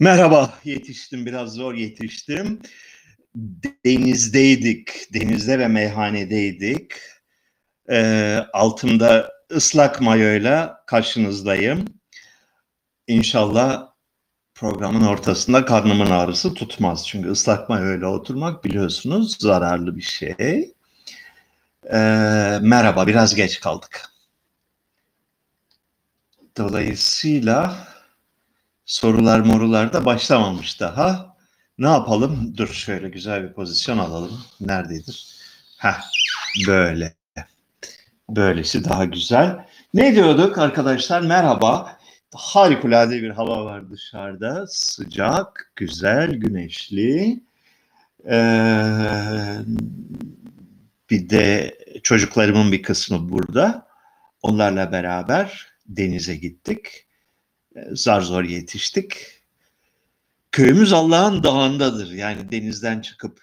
Merhaba, yetiştim. Biraz zor yetiştim. Denizdeydik, denizde ve meyhanedeydik. Ee, altımda ıslak mayoyla karşınızdayım. İnşallah programın ortasında karnımın ağrısı tutmaz. Çünkü ıslak mayoyla oturmak biliyorsunuz zararlı bir şey. Ee, merhaba, biraz geç kaldık. Dolayısıyla sorular morular da başlamamış daha. Ne yapalım? Dur şöyle güzel bir pozisyon alalım. Nerededir? Heh, böyle. Böylesi daha güzel. Ne diyorduk arkadaşlar? Merhaba. Harikulade bir hava var dışarıda. Sıcak, güzel, güneşli. Ee, bir de çocuklarımın bir kısmı burada. Onlarla beraber denize gittik. Zar zor yetiştik. Köyümüz Allah'ın dağındadır. Yani denizden çıkıp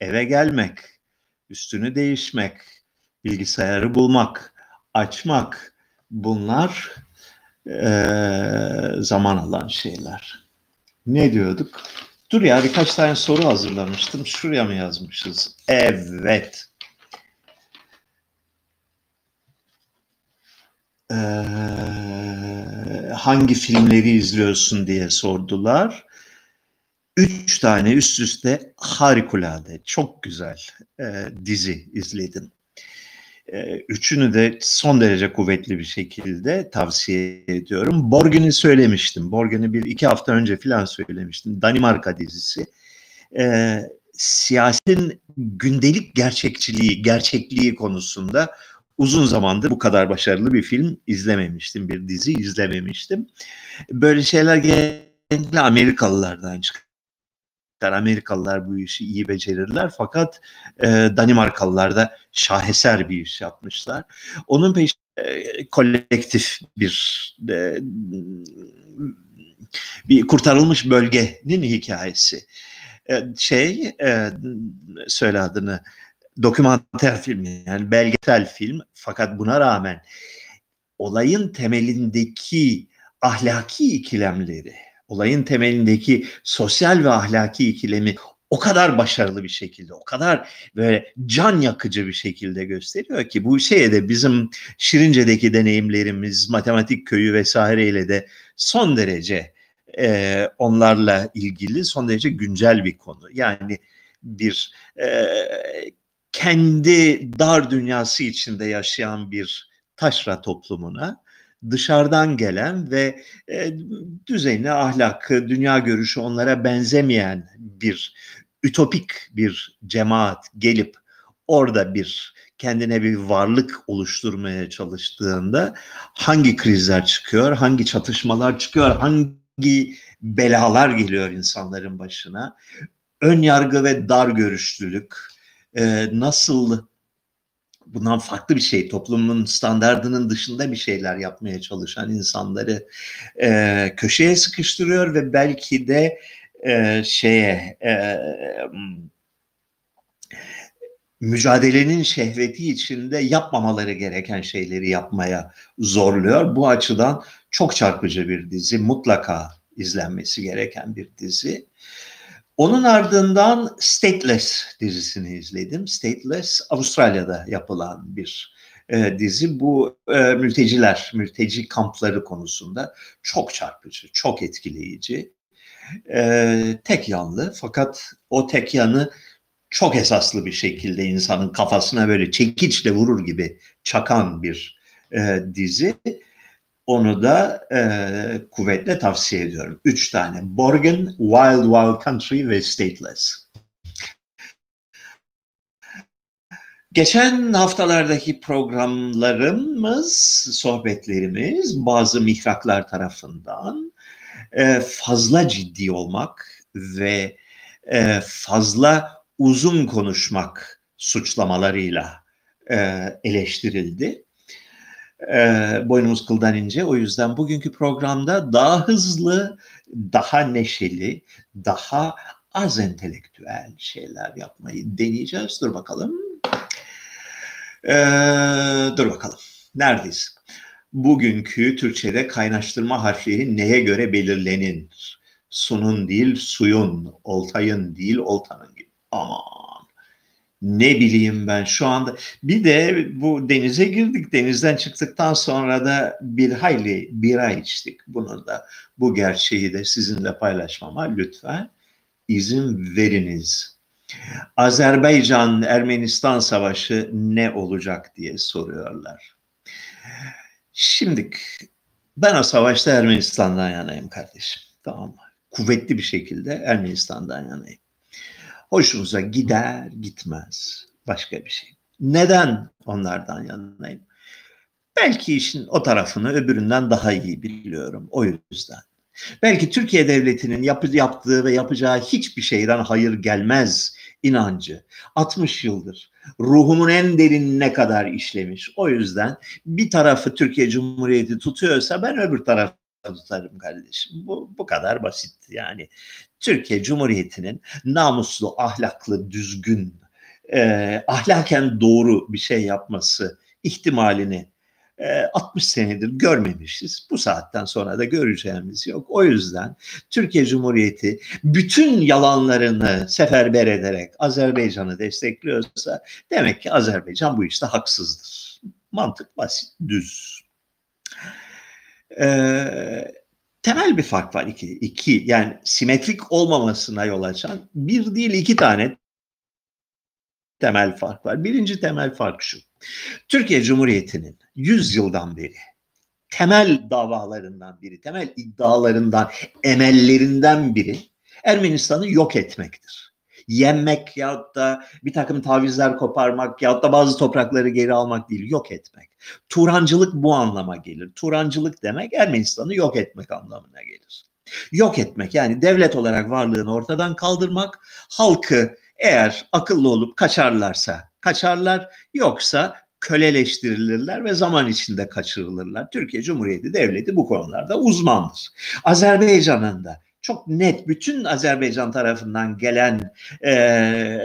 eve gelmek, üstünü değişmek, bilgisayarı bulmak, açmak bunlar e, zaman alan şeyler. Ne diyorduk? Dur ya birkaç tane soru hazırlamıştım. Şuraya mı yazmışız? Evet. Ee, hangi filmleri izliyorsun diye sordular. Üç tane üst üste harikulade, çok güzel e, dizi izledim. E, üçünü de son derece kuvvetli bir şekilde tavsiye ediyorum. Borgen'i söylemiştim. Borgen'i bir iki hafta önce falan söylemiştim. Danimarka dizisi. E, siyasetin gündelik gerçekçiliği, gerçekliği konusunda uzun zamandır bu kadar başarılı bir film izlememiştim, bir dizi izlememiştim. Böyle şeyler genellikle Amerikalılardan çıkar. Amerikalılar bu işi iyi becerirler fakat e, Danimarkalılar da şaheser bir iş yapmışlar. Onun peşinde kolektif bir e, bir kurtarılmış bölgenin hikayesi. E, şey e, söyle adını dokümanter film yani belgesel film fakat buna rağmen olayın temelindeki ahlaki ikilemleri, olayın temelindeki sosyal ve ahlaki ikilemi o kadar başarılı bir şekilde, o kadar böyle can yakıcı bir şekilde gösteriyor ki bu şeye de bizim Şirince'deki deneyimlerimiz, matematik köyü vesaireyle de son derece e, onlarla ilgili son derece güncel bir konu. Yani bir e, kendi dar dünyası içinde yaşayan bir taşra toplumuna dışarıdan gelen ve e, düzeni, ahlakı, dünya görüşü onlara benzemeyen bir ütopik bir cemaat gelip orada bir kendine bir varlık oluşturmaya çalıştığında hangi krizler çıkıyor, hangi çatışmalar çıkıyor, hangi belalar geliyor insanların başına. Ön yargı ve dar görüşlülük, e, nasıl bundan farklı bir şey toplumun standardının dışında bir şeyler yapmaya çalışan insanları e, köşeye sıkıştırıyor ve belki de e, şeye e, mücadelenin şehveti içinde yapmamaları gereken şeyleri yapmaya zorluyor. Bu açıdan çok çarpıcı bir dizi, mutlaka izlenmesi gereken bir dizi. Onun ardından Stateless dizisini izledim. Stateless Avustralya'da yapılan bir e, dizi. Bu e, mülteciler, mülteci kampları konusunda çok çarpıcı, çok etkileyici. E, tek yanlı fakat o tek yanı çok esaslı bir şekilde insanın kafasına böyle çekiçle vurur gibi çakan bir e, dizi. Onu da e, kuvvetle tavsiye ediyorum. Üç tane. Borgen, Wild Wild Country ve Stateless. Geçen haftalardaki programlarımız, sohbetlerimiz bazı mihraklar tarafından e, fazla ciddi olmak ve e, fazla uzun konuşmak suçlamalarıyla e, eleştirildi e, boynumuz kıldan ince. O yüzden bugünkü programda daha hızlı, daha neşeli, daha az entelektüel şeyler yapmayı deneyeceğiz. Dur bakalım. Ee, dur bakalım. Neredeyiz? Bugünkü Türkçe'de kaynaştırma harfleri neye göre belirlenir Sunun değil suyun, oltayın değil oltanın gibi. Aman ne bileyim ben şu anda bir de bu denize girdik denizden çıktıktan sonra da bir hayli bira içtik bunu da bu gerçeği de sizinle paylaşmama lütfen izin veriniz. Azerbaycan Ermenistan savaşı ne olacak diye soruyorlar. Şimdi ben o savaşta Ermenistan'dan yanayım kardeşim. Tamam mı? Kuvvetli bir şekilde Ermenistan'dan yanayım. Hoşunuza gider gitmez başka bir şey. Neden onlardan yanayım? Belki işin o tarafını öbüründen daha iyi biliyorum. O yüzden. Belki Türkiye Devleti'nin yap yaptığı ve yapacağı hiçbir şeyden hayır gelmez inancı 60 yıldır ruhumun en derinine kadar işlemiş. O yüzden bir tarafı Türkiye Cumhuriyeti tutuyorsa ben öbür tarafı tutarım kardeşim. Bu, bu kadar basit yani. Türkiye Cumhuriyeti'nin namuslu, ahlaklı, düzgün, e, ahlaken doğru bir şey yapması ihtimalini 60 senedir görmemişiz. Bu saatten sonra da göreceğimiz yok. O yüzden Türkiye Cumhuriyeti bütün yalanlarını seferber ederek Azerbaycan'ı destekliyorsa demek ki Azerbaycan bu işte haksızdır. Mantık basit, düz. Ee, temel bir fark var iki, iki yani simetrik olmamasına yol açan bir değil iki tane temel fark var. Birinci temel fark şu. Türkiye Cumhuriyeti'nin 100 yıldan beri temel davalarından biri, temel iddialarından, emellerinden biri Ermenistan'ı yok etmektir. Yenmek yahut da bir takım tavizler koparmak yahut da bazı toprakları geri almak değil, yok etmek. Turancılık bu anlama gelir. Turancılık demek Ermenistan'ı yok etmek anlamına gelir. Yok etmek yani devlet olarak varlığını ortadan kaldırmak, halkı eğer akıllı olup kaçarlarsa kaçarlar yoksa köleleştirilirler ve zaman içinde kaçırılırlar. Türkiye Cumhuriyeti Devleti bu konularda uzmandır. Azerbaycan'ın da çok net bütün Azerbaycan tarafından gelen e,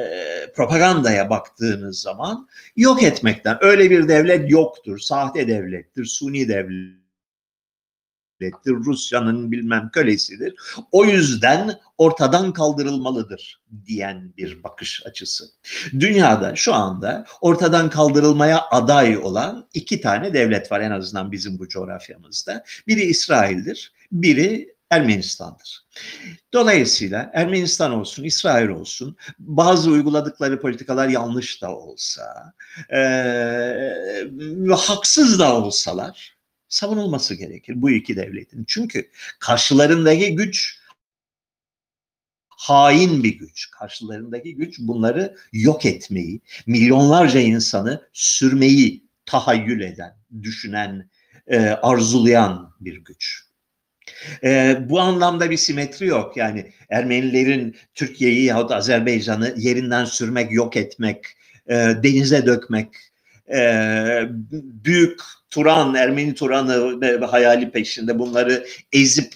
propagandaya baktığınız zaman yok etmekten öyle bir devlet yoktur. Sahte devlettir, suni devlet devlettir, Rusya'nın bilmem kölesidir. O yüzden ortadan kaldırılmalıdır diyen bir bakış açısı. Dünyada şu anda ortadan kaldırılmaya aday olan iki tane devlet var en azından bizim bu coğrafyamızda. Biri İsrail'dir, biri Ermenistan'dır. Dolayısıyla Ermenistan olsun, İsrail olsun, bazı uyguladıkları politikalar yanlış da olsa, e, haksız da olsalar, savunulması gerekir bu iki devletin. Çünkü karşılarındaki güç hain bir güç. Karşılarındaki güç bunları yok etmeyi, milyonlarca insanı sürmeyi tahayyül eden, düşünen, e, arzulayan bir güç. E, bu anlamda bir simetri yok. Yani Ermenilerin Türkiye'yi yahut Azerbaycan'ı yerinden sürmek, yok etmek, e, denize dökmek, e, büyük Turan, Ermeni Turan'ı ve hayali peşinde bunları ezip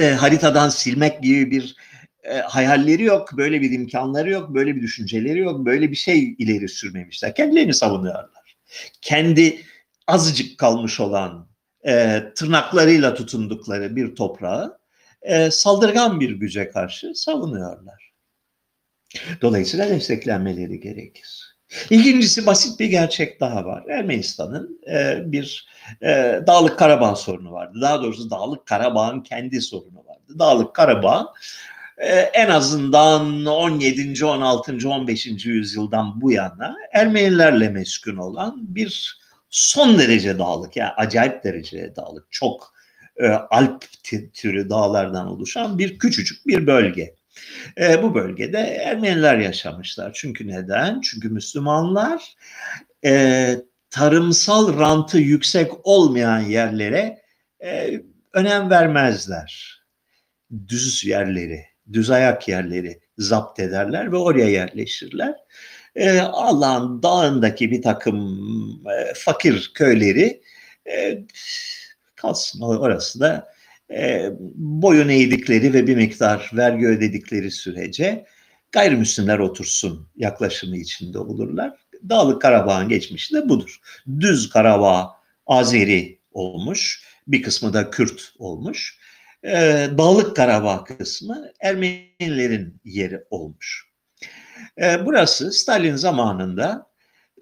e, haritadan silmek gibi bir e, hayalleri yok, böyle bir imkanları yok, böyle bir düşünceleri yok, böyle bir şey ileri sürmemişler. Kendilerini savunuyorlar. Kendi azıcık kalmış olan e, tırnaklarıyla tutundukları bir toprağı e, saldırgan bir güce karşı savunuyorlar. Dolayısıyla desteklenmeleri gerekir. İkincisi basit bir gerçek daha var. Ermenistan'ın e, bir e, Dağlık Karabağ sorunu vardı. Daha doğrusu Dağlık Karabağ'ın kendi sorunu vardı. Dağlık Karabağ e, en azından 17. 16. 15. yüzyıldan bu yana Ermenilerle meskun olan bir son derece dağlık yani acayip derecede dağlık çok e, Alp türü dağlardan oluşan bir küçücük bir bölge. E, bu bölgede Ermeniler yaşamışlar. Çünkü neden? Çünkü Müslümanlar e, tarımsal rantı yüksek olmayan yerlere e, önem vermezler. Düz yerleri, düz ayak yerleri zapt ederler ve oraya yerleşirler. E, Allah'ın dağındaki bir takım e, fakir köyleri e, kalsın orası da e, boyun eğdikleri ve bir miktar vergi ödedikleri sürece gayrimüslimler otursun yaklaşımı içinde olurlar. Dağlık Karabağ'ın geçmişi de budur. Düz Karabağ Azeri olmuş, bir kısmı da Kürt olmuş. e, Dağlık Karabağ kısmı Ermenilerin yeri olmuş. E, burası Stalin zamanında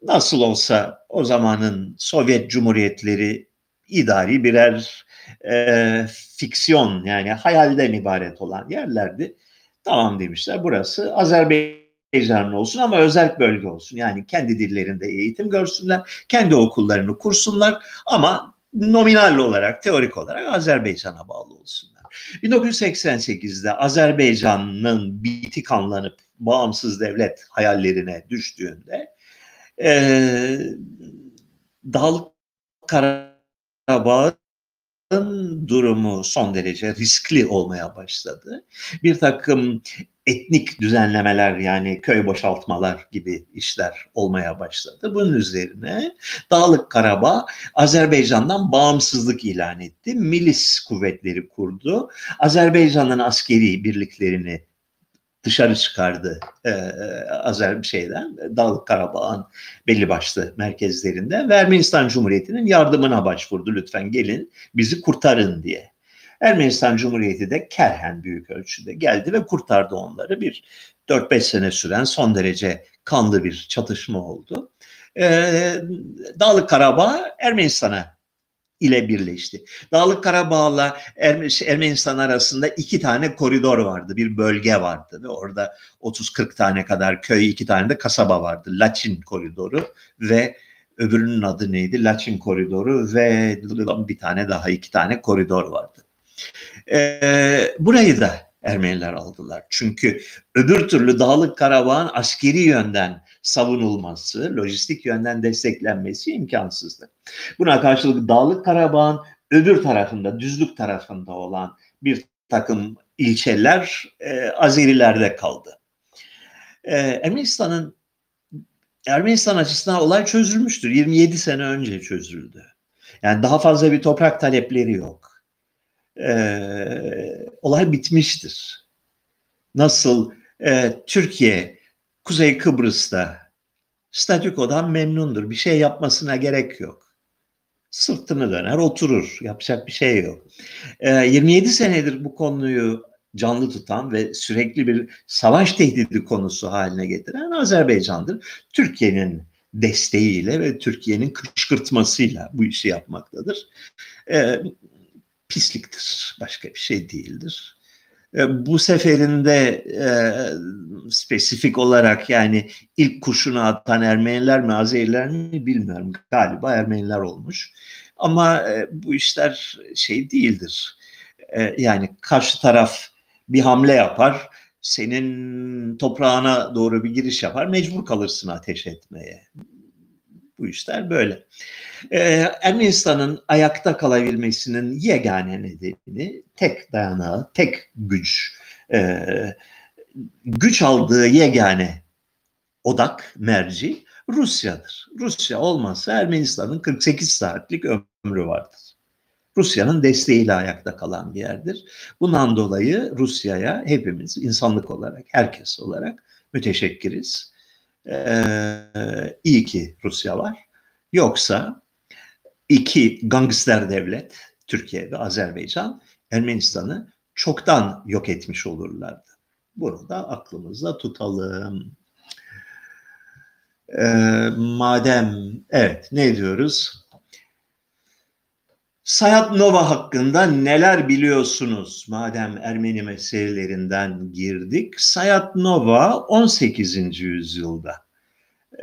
nasıl olsa o zamanın Sovyet Cumhuriyetleri idari birer e, fiksiyon yani hayalden ibaret olan yerlerdi. Tamam demişler burası Azerbaycanlı olsun ama özel bölge olsun. Yani kendi dillerinde eğitim görsünler, kendi okullarını kursunlar ama nominal olarak, teorik olarak Azerbaycan'a bağlı olsunlar. 1988'de Azerbaycan'ın bitik anlanıp bağımsız devlet hayallerine düştüğünde e, Dağlık Karabağ durumu son derece riskli olmaya başladı. Bir takım etnik düzenlemeler yani köy boşaltmalar gibi işler olmaya başladı. Bunun üzerine Dağlık Karabağ Azerbaycan'dan bağımsızlık ilan etti. Milis kuvvetleri kurdu. Azerbaycan'ın askeri birliklerini dışarı çıkardı e, Azer şeyden Dağlık Karabağ'ın belli başlı merkezlerinden ve Ermenistan Cumhuriyeti'nin yardımına başvurdu lütfen gelin bizi kurtarın diye. Ermenistan Cumhuriyeti de kerhen büyük ölçüde geldi ve kurtardı onları. Bir 4-5 sene süren son derece kanlı bir çatışma oldu. Ee, Dağlık Karabağ Ermenistan'a ile birleşti. Dağlık Karabağ'la Ermenistan arasında iki tane koridor vardı, bir bölge vardı ve orada 30-40 tane kadar köy, iki tane de kasaba vardı. Laçin koridoru ve öbürünün adı neydi? Laçin koridoru ve bir tane daha iki tane koridor vardı. Ee, burayı da Ermeniler aldılar. Çünkü öbür türlü Dağlık Karabağ'ın askeri yönden savunulması, lojistik yönden desteklenmesi imkansızdı. Buna karşılık Dağlık Karabağ'ın öbür tarafında, düzlük tarafında olan bir takım ilçeler e, Azerilerde kaldı. E, Ermenistan'ın Ermenistan açısından olay çözülmüştür. 27 sene önce çözüldü. Yani daha fazla bir toprak talepleri yok. Ee, olay bitmiştir. Nasıl e, Türkiye Kuzey Kıbrıs'ta statükodan memnundur. Bir şey yapmasına gerek yok. Sırtını döner oturur. Yapacak bir şey yok. E, ee, 27 senedir bu konuyu canlı tutan ve sürekli bir savaş tehdidi konusu haline getiren Azerbaycan'dır. Türkiye'nin desteğiyle ve Türkiye'nin kışkırtmasıyla bu işi yapmaktadır. E, pisliktir. Başka bir şey değildir. E, bu seferinde e, spesifik olarak yani ilk kurşunu atan Ermeniler mi Azeriler mi bilmiyorum. Galiba Ermeniler olmuş. Ama e, bu işler şey değildir. E, yani karşı taraf bir hamle yapar, senin toprağına doğru bir giriş yapar, mecbur kalırsın ateş etmeye. Bu işler böyle. Ee, Ermenistan'ın ayakta kalabilmesinin yegane nedeni tek dayanağı, tek güç, e, güç aldığı yegane odak, merci Rusya'dır. Rusya olmazsa Ermenistan'ın 48 saatlik ömrü vardır. Rusya'nın desteğiyle ayakta kalan bir yerdir. Bundan dolayı Rusya'ya hepimiz insanlık olarak, herkes olarak müteşekkiriz. Ee, iyi ki Rusya var. Yoksa iki gangster devlet, Türkiye ve Azerbaycan, Ermenistan'ı çoktan yok etmiş olurlardı. Bunu da aklımızda tutalım. Ee, madem, evet ne diyoruz? Sayat Nova hakkında neler biliyorsunuz? Madem Ermeni meselelerinden girdik. Sayat Nova 18. yüzyılda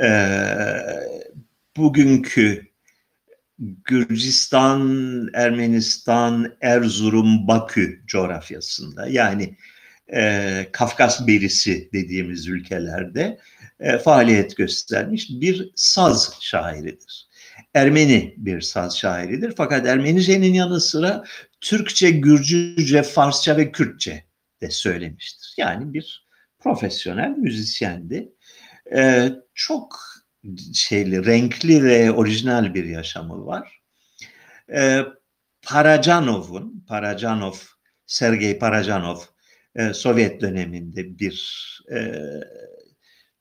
e, bugünkü Gürcistan, Ermenistan, Erzurum, Bakü coğrafyasında yani e, Kafkas berisi dediğimiz ülkelerde e, faaliyet göstermiş bir saz şairidir. Ermeni bir saz şairidir. Fakat Ermenice'nin yanı sıra Türkçe, Gürcüce, Farsça ve Kürtçe de söylemiştir. Yani bir profesyonel müzisyendi. Ee, çok şeyli, renkli ve orijinal bir yaşamı var. Ee, Parajanov'un, Parajanov, Sergey Parajanov, e, Sovyet döneminde bir e,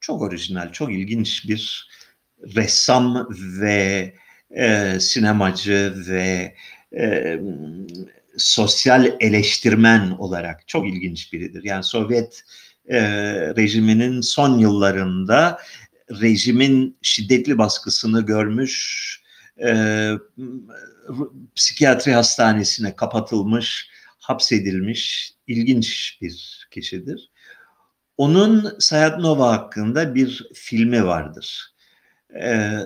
çok orijinal, çok ilginç bir ressam ve e, sinemacı ve e, sosyal eleştirmen olarak çok ilginç biridir. Yani Sovyet e, rejiminin son yıllarında rejimin şiddetli baskısını görmüş, e, psikiyatri hastanesine kapatılmış, hapsedilmiş ilginç bir kişidir. Onun Sayat Nova hakkında bir filmi vardır. Ee,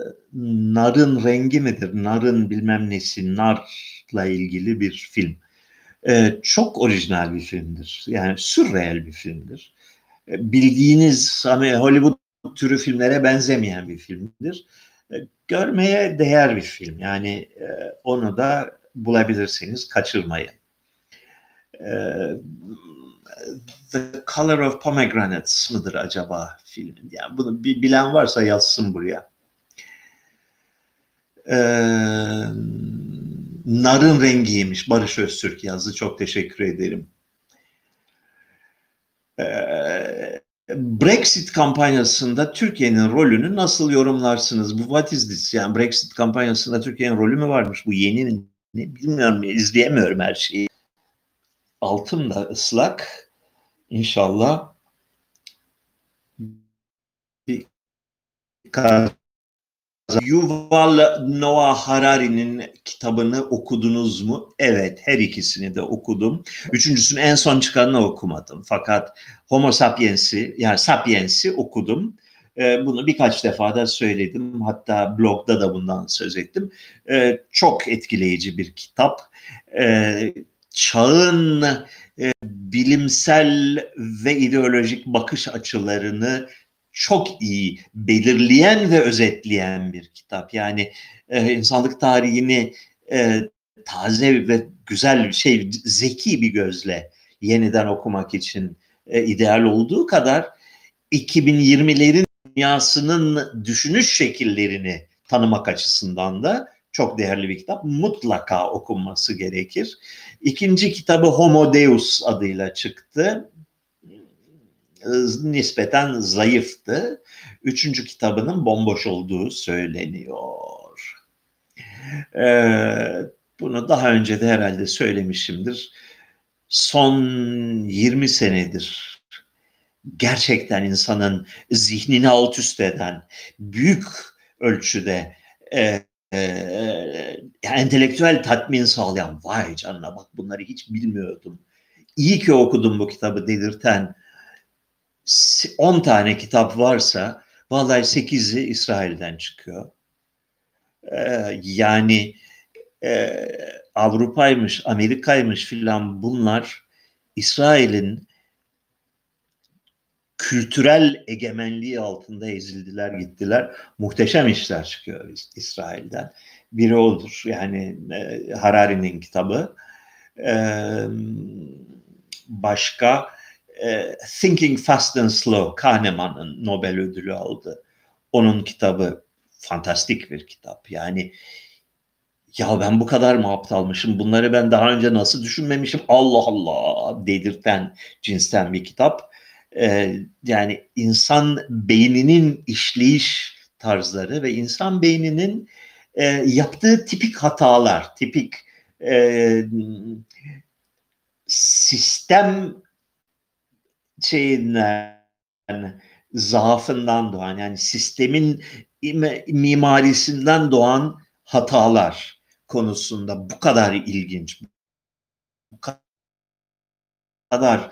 narın rengi midir? Narın bilmem nesi, narla ilgili bir film. Ee, çok orijinal bir filmdir. Yani sürreel bir filmdir. Ee, bildiğiniz hani Hollywood türü filmlere benzemeyen bir filmdir. Ee, görmeye değer bir film. Yani e, onu da bulabilirsiniz, kaçırmayın. Ee, The Color of Pomegranates mıdır acaba filmin? Yani bunu bilen varsa yazsın buraya. Ee, Narın rengiymiş. Barış Öztürk yazdı. Çok teşekkür ederim. Brexit kampanyasında Türkiye'nin rolünü nasıl yorumlarsınız? Bu what is this? Yani Brexit kampanyasında Türkiye'nin rolü mü varmış? Bu yeni ne bilmiyorum izleyemiyorum her şeyi altım da ıslak. İnşallah bir Yuval Noah Harari'nin kitabını okudunuz mu? Evet, her ikisini de okudum. Üçüncüsünün en son çıkanını okumadım. Fakat Homo Sapiens'i, yani Sapiens'i okudum. Ee, bunu birkaç defa da söyledim. Hatta blogda da bundan söz ettim. Ee, çok etkileyici bir kitap. Ee, çağın e, bilimsel ve ideolojik bakış açılarını çok iyi belirleyen ve özetleyen bir kitap. Yani e, insanlık tarihini e, taze ve güzel şey, zeki bir gözle yeniden okumak için e, ideal olduğu kadar 2020'lerin dünyasının düşünüş şekillerini tanımak açısından da çok değerli bir kitap. Mutlaka okunması gerekir. İkinci kitabı Homo Deus adıyla çıktı. Nispeten zayıftı. Üçüncü kitabının bomboş olduğu söyleniyor. Ee, bunu daha önce de herhalde söylemişimdir. Son 20 senedir gerçekten insanın zihnini alt üst eden büyük ölçüde e, e, entelektüel tatmin sağlayan vay canına bak bunları hiç bilmiyordum. İyi ki okudum bu kitabı dedirten 10 tane kitap varsa vallahi 8'i İsrail'den çıkıyor. Ee, yani e, Avrupa'ymış, Amerika'ymış filan bunlar İsrail'in kültürel egemenliği altında ezildiler gittiler. Muhteşem işler çıkıyor İsrail'den. Biri odur yani e, Harari'nin kitabı. E, başka e, Thinking Fast and Slow Kahneman'ın Nobel ödülü aldı. Onun kitabı fantastik bir kitap. Yani ya ben bu kadar mı aptalmışım? Bunları ben daha önce nasıl düşünmemişim? Allah Allah dedirten cinsten bir kitap e, yani insan beyninin işleyiş tarzları ve insan beyninin e, yaptığı tipik hatalar, tipik e, sistem şeyinden zaafından doğan yani sistemin mimarisinden doğan hatalar konusunda bu kadar ilginç, bu kadar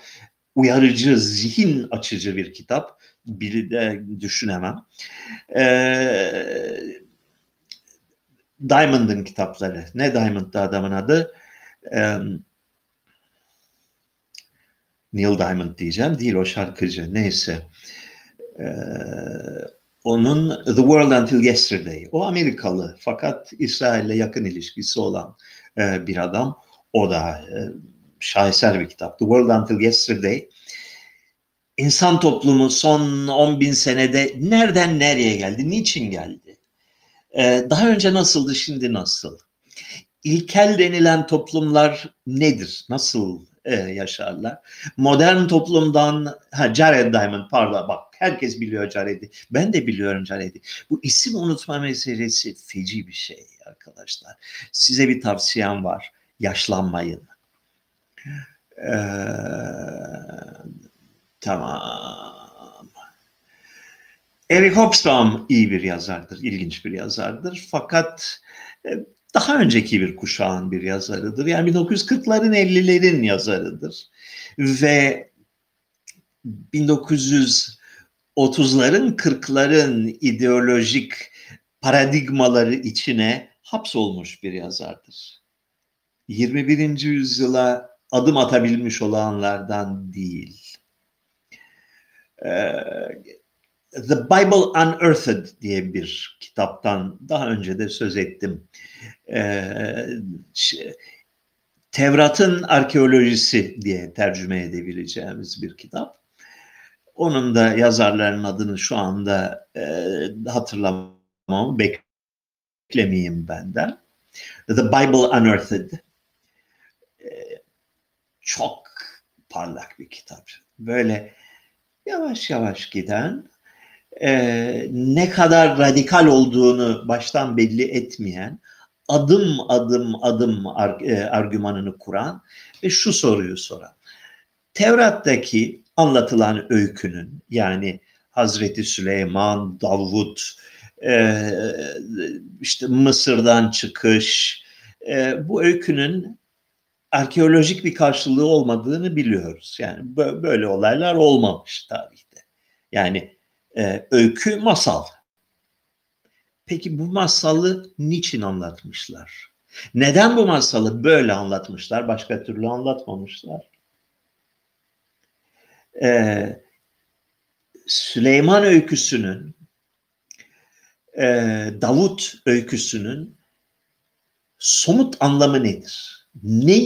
uyarıcı, zihin açıcı bir kitap. Biri de düşünemem. Ee, Diamond'ın kitapları. Ne Diamond'da adamın adı? Ee, Neil Diamond diyeceğim. Değil o şarkıcı. Neyse. Ee, onun The World Until Yesterday. O Amerikalı fakat İsrail'le yakın ilişkisi olan e, bir adam. O da e, şaheser bir kitap. The World Until Yesterday. İnsan toplumu son 10 bin senede nereden nereye geldi, niçin geldi? Ee, daha önce nasıldı, şimdi nasıl? İlkel denilen toplumlar nedir, nasıl e, yaşarlar? Modern toplumdan, ha, Jared Diamond pardon bak herkes biliyor Jared'i. Ben de biliyorum Jared'i. Bu isim unutma meselesi feci bir şey arkadaşlar. Size bir tavsiyem var. Yaşlanmayın Ee, tamam. Eric Hobsbawm iyi bir yazardır, ilginç bir yazardır. Fakat e, daha önceki bir kuşağın bir yazarıdır. Yani 1940'ların 50'lerin yazarıdır. Ve 1930'ların 40'ların ideolojik paradigmaları içine hapsolmuş bir yazardır. 21. yüzyıla adım atabilmiş olanlardan değil. Ee, The Bible Unearthed diye bir kitaptan daha önce de söz ettim. Ee, Tevrat'ın arkeolojisi diye tercüme edebileceğimiz bir kitap. Onun da yazarların adını şu anda e, hatırlamamı beklemeyeyim benden. The Bible Unearthed. E, çok parlak bir kitap. Böyle yavaş yavaş giden, e, ne kadar radikal olduğunu baştan belli etmeyen, adım adım adım ar, e, argümanını kuran ve şu soruyu soran. Tevrat'taki anlatılan öykünün yani Hazreti Süleyman, Davut, e, işte Mısır'dan çıkış, e, bu öykünün arkeolojik bir karşılığı olmadığını biliyoruz. Yani böyle olaylar olmamış tarihte. Yani e, öykü masal. Peki bu masalı niçin anlatmışlar? Neden bu masalı böyle anlatmışlar? Başka türlü anlatmamışlar. Ee, Süleyman öyküsünün, e, Davut öyküsünün somut anlamı nedir? Ne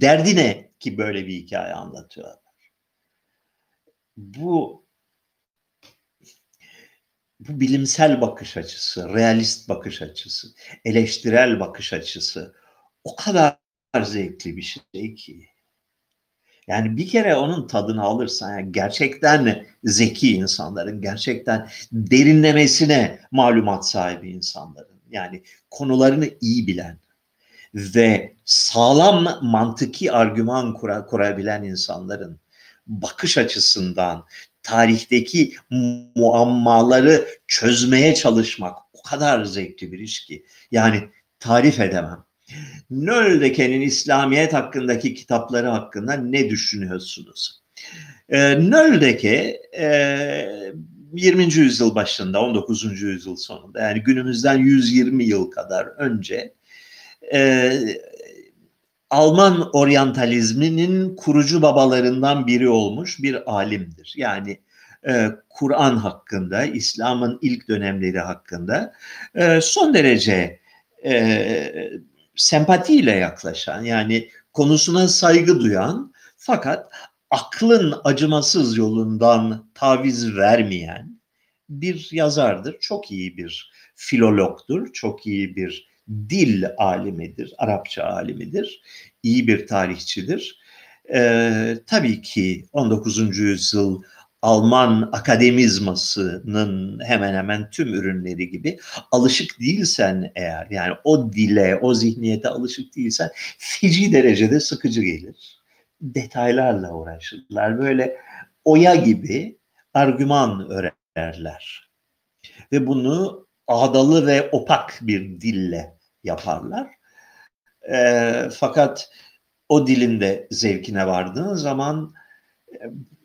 derdi ne ki böyle bir hikaye anlatıyorlar? Bu bu bilimsel bakış açısı, realist bakış açısı, eleştirel bakış açısı o kadar zevkli bir şey ki. Yani bir kere onun tadını alırsan yani gerçekten zeki insanların, gerçekten derinlemesine malumat sahibi insanların, yani konularını iyi bilen ve sağlam mantıki argüman kura, kurabilen insanların bakış açısından tarihteki muammaları çözmeye çalışmak o kadar zevkli bir iş ki. Yani tarif edemem. Nöldeke'nin İslamiyet hakkındaki kitapları hakkında ne düşünüyorsunuz? E, Nöldeke e, 20. yüzyıl başında, 19. yüzyıl sonunda yani günümüzden 120 yıl kadar önce e, Alman oryantalizminin kurucu babalarından biri olmuş bir alimdir. Yani e, Kur'an hakkında, İslam'ın ilk dönemleri hakkında e, son derece e, sempatiyle yaklaşan, yani konusuna saygı duyan fakat aklın acımasız yolundan taviz vermeyen bir yazardır. Çok iyi bir filologdur, çok iyi bir dil alimidir, Arapça alimidir, iyi bir tarihçidir. Ee, tabii ki 19. yüzyıl Alman akademizmasının hemen hemen tüm ürünleri gibi alışık değilsen eğer yani o dile, o zihniyete alışık değilsen feci derecede sıkıcı gelir. Detaylarla uğraşırlar. Böyle oya gibi argüman öğrenirler. Ve bunu ağdalı ve opak bir dille yaparlar. E, fakat o dilin de zevkine vardığın zaman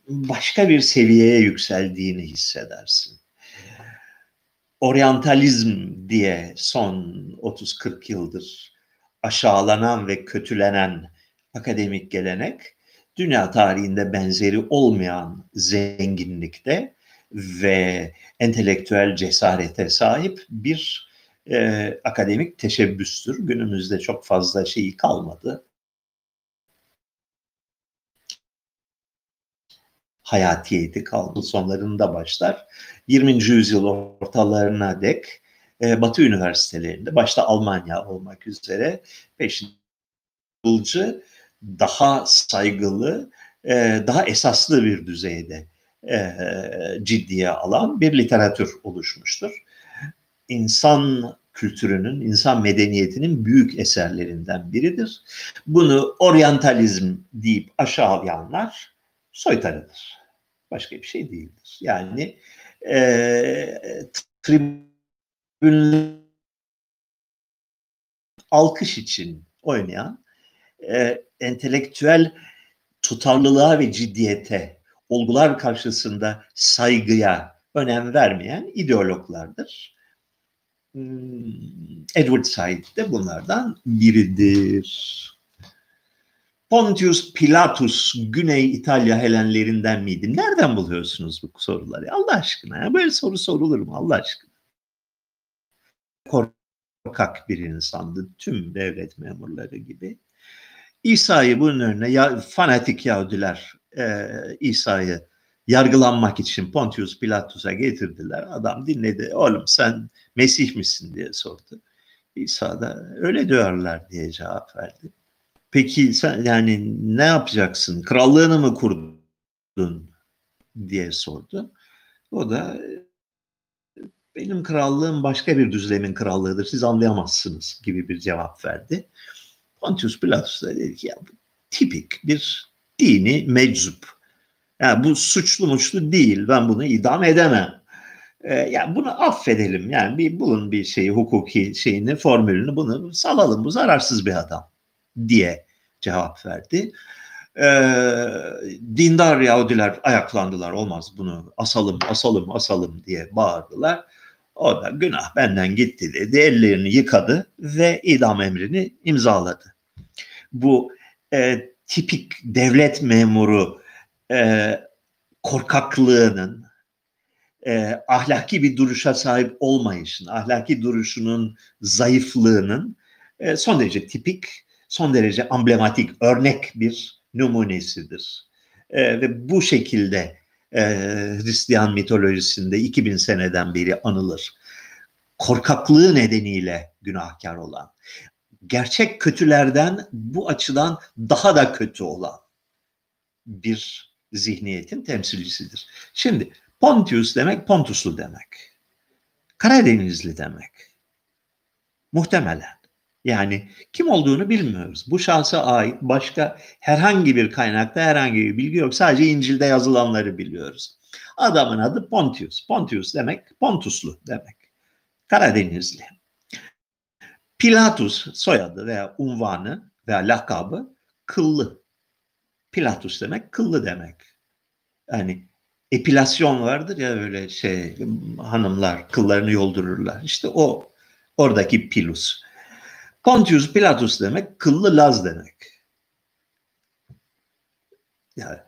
başka bir seviyeye yükseldiğini hissedersin. Oryantalizm diye son 30-40 yıldır aşağılanan ve kötülenen akademik gelenek dünya tarihinde benzeri olmayan zenginlikte ve entelektüel cesarete sahip bir e, akademik teşebbüstür. Günümüzde çok fazla şeyi kalmadı. hayatiyeti kaldı sonlarında başlar. 20. yüzyıl ortalarına dek e, Batı üniversitelerinde başta Almanya olmak üzere peşinci daha saygılı, e, daha esaslı bir düzeyde e, ciddiye alan bir literatür oluşmuştur. İnsan kültürünün, insan medeniyetinin büyük eserlerinden biridir. Bunu oryantalizm deyip aşağılayanlar soytarıdır. Başka bir şey değildir. Yani e, tribünler alkış için oynayan e, entelektüel tutarlılığa ve ciddiyete, olgular karşısında saygıya önem vermeyen ideologlardır. Hmm, Edward Said de bunlardan biridir. Pontius Pilatus Güney İtalya Helenlerinden miydi? Nereden buluyorsunuz bu soruları? Allah aşkına ya böyle soru sorulur mu Allah aşkına? Korkak bir insandı tüm devlet memurları gibi. İsa'yı bunun önüne ya, fanatik Yahudiler e, İsa'yı yargılanmak için Pontius Pilatus'a getirdiler. Adam dinledi. Oğlum sen Mesih misin diye sordu. İsa da öyle diyorlar diye cevap verdi. Peki sen yani ne yapacaksın? Krallığını mı kurdun? diye sordu. O da benim krallığım başka bir düzlemin krallığıdır. Siz anlayamazsınız gibi bir cevap verdi. Pontius Pilatus da dedi ki ya tipik bir dini meczup. Yani bu suçlu muçlu değil. Ben bunu idam edemem. Ee, yani bunu affedelim. Yani bir bulun bir şeyi hukuki şeyini formülünü bunu salalım. Bu zararsız bir adam diye cevap verdi. Ee, dindar Yahudiler ayaklandılar. Olmaz bunu asalım, asalım, asalım diye bağırdılar. O da günah benden gitti dedi. Ellerini yıkadı ve idam emrini imzaladı. Bu e, tipik devlet memuru e, korkaklığının, e, ahlaki bir duruşa sahip olmayışın, ahlaki duruşunun zayıflığının e, son derece tipik, son derece emblematik, örnek bir numunesidir. E, ve bu şekilde e, Hristiyan mitolojisinde 2000 seneden beri anılır. Korkaklığı nedeniyle günahkar olan, gerçek kötülerden bu açıdan daha da kötü olan bir zihniyetin temsilcisidir. Şimdi Pontius demek Pontuslu demek. Karadenizli demek. Muhtemelen. Yani kim olduğunu bilmiyoruz. Bu şahsa ait başka herhangi bir kaynakta herhangi bir bilgi yok. Sadece İncil'de yazılanları biliyoruz. Adamın adı Pontius. Pontius demek Pontuslu demek. Karadenizli. Pilatus soyadı veya unvanı veya lakabı kıllı. Pilatus demek kıllı demek. Yani epilasyon vardır ya öyle şey hanımlar kıllarını yoldururlar. İşte o oradaki pilus. Pontius Pilatus demek kıllı Laz demek. Yani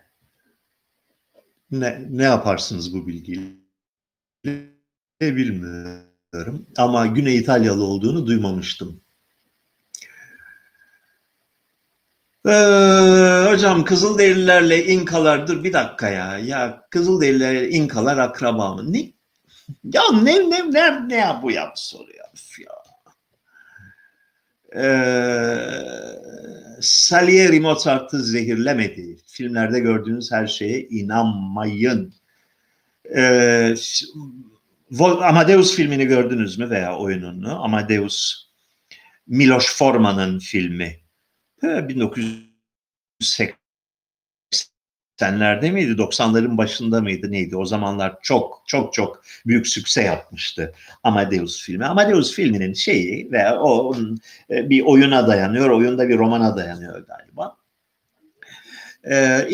ne, ne yaparsınız bu bilgiyle bilmiyorum. Ama Güney İtalyalı olduğunu duymamıştım. Ee, hocam Kızılderililerle İnkalar dur bir dakika ya. Ya Kızılderililer İnkalar akraba mı? Ne? Ya ne ne ne ne ya bu ya soru ya. ya. Ee, Salieri Mozart'ı zehirlemedi. Filmlerde gördüğünüz her şeye inanmayın. Ee, Amadeus filmini gördünüz mü veya oyununu? Amadeus Miloš Forman'ın filmi 1980'lerde miydi, 90'ların başında mıydı neydi? O zamanlar çok çok çok büyük sükse yapmıştı Amadeus filmi. Amadeus filminin şeyi ve o onun e, bir oyuna dayanıyor, oyunda bir romana dayanıyor galiba. Ee,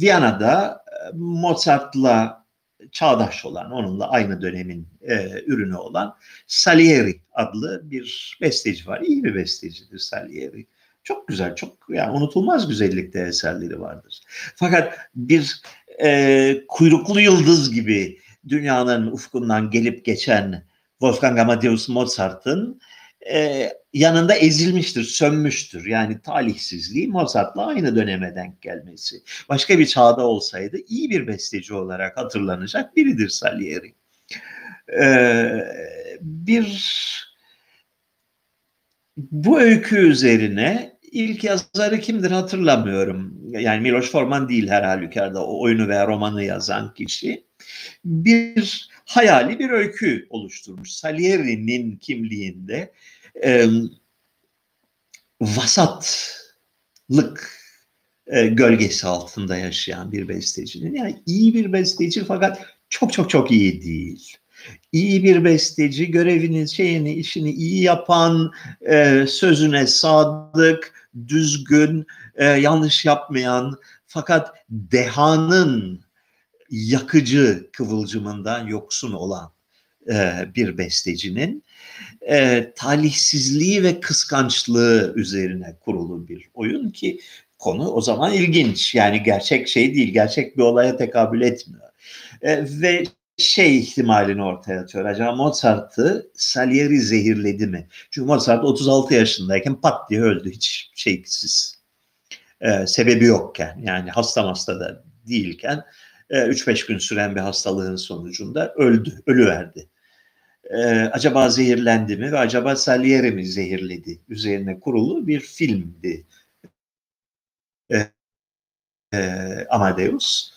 Viyana'da e, Mozart'la çağdaş olan, onunla aynı dönemin e, ürünü olan Salieri adlı bir besteci var. İyi bir bestecidir Salieri. Çok güzel, çok yani unutulmaz güzellikte eserleri vardır. Fakat bir e, kuyruklu yıldız gibi dünyanın ufkundan gelip geçen Wolfgang Amadeus Mozart'ın e, yanında ezilmiştir, sönmüştür. Yani talihsizliği Mozart'la aynı döneme denk gelmesi. Başka bir çağda olsaydı iyi bir besteci olarak hatırlanacak biridir Salieri. E, bir bu öykü üzerine ilk yazarı kimdir hatırlamıyorum. Yani Miloš Forman değil her o oyunu veya romanı yazan kişi. Bir hayali bir öykü oluşturmuş. Salieri'nin kimliğinde e, vasatlık e, gölgesi altında yaşayan bir bestecinin. Yani iyi bir besteci fakat çok çok çok iyi değil. İyi bir besteci görevini, şeyini, işini iyi yapan, e, sözüne sadık, düzgün, e, yanlış yapmayan fakat dehanın yakıcı kıvılcımından yoksun olan e, bir bestecinin e, talihsizliği ve kıskançlığı üzerine kurulu bir oyun ki konu o zaman ilginç. Yani gerçek şey değil, gerçek bir olaya tekabül etmiyor. E, ve şey ihtimalini ortaya atıyor. Acaba Mozart'ı Salieri zehirledi mi? Çünkü Mozart 36 yaşındayken pat diye öldü. Hiç şeysiz. E, sebebi yokken yani hasta hasta da değilken 3-5 e, gün süren bir hastalığın sonucunda öldü, ölüverdi. E, acaba zehirlendi mi ve acaba Salieri mi zehirledi? Üzerine kurulu bir filmdi. E, e, Amadeus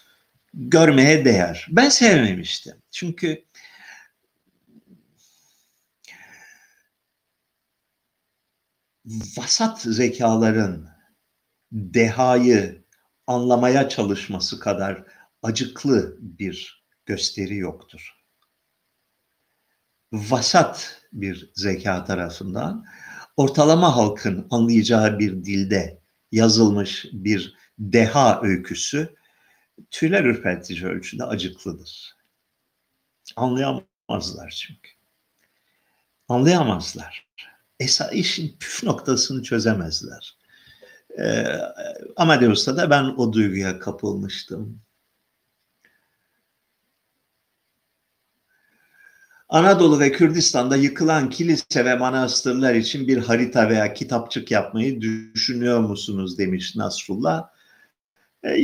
görmeye değer. Ben sevmemiştim. Çünkü vasat zekaların dehayı anlamaya çalışması kadar acıklı bir gösteri yoktur. Vasat bir zeka tarafından ortalama halkın anlayacağı bir dilde yazılmış bir deha öyküsü tüyler ürpertici ölçüde acıklıdır. Anlayamazlar çünkü. Anlayamazlar. Esa işin püf noktasını çözemezler. Ee, Amadeus'ta da ben o duyguya kapılmıştım. Anadolu ve Kürdistan'da yıkılan kilise ve manastırlar için bir harita veya kitapçık yapmayı düşünüyor musunuz demiş Nasrullah. Ee,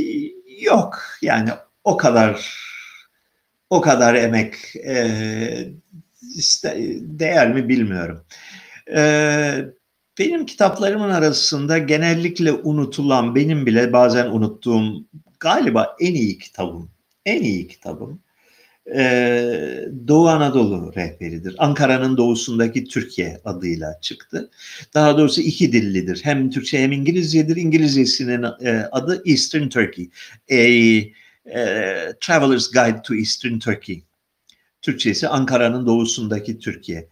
yok yani o kadar o kadar emek e, iste, değer mi bilmiyorum. E, benim kitaplarımın arasında genellikle unutulan, benim bile bazen unuttuğum galiba en iyi kitabım, en iyi kitabım e, Doğu Anadolu rehberidir. Ankara'nın doğusundaki Türkiye adıyla çıktı. Daha doğrusu iki dillidir. Hem Türkçe hem İngilizcedir. İngilizcesinin e, adı Eastern Turkey. A, e, Traveler's Guide to Eastern Turkey. Türkçesi Ankara'nın doğusundaki Türkiye.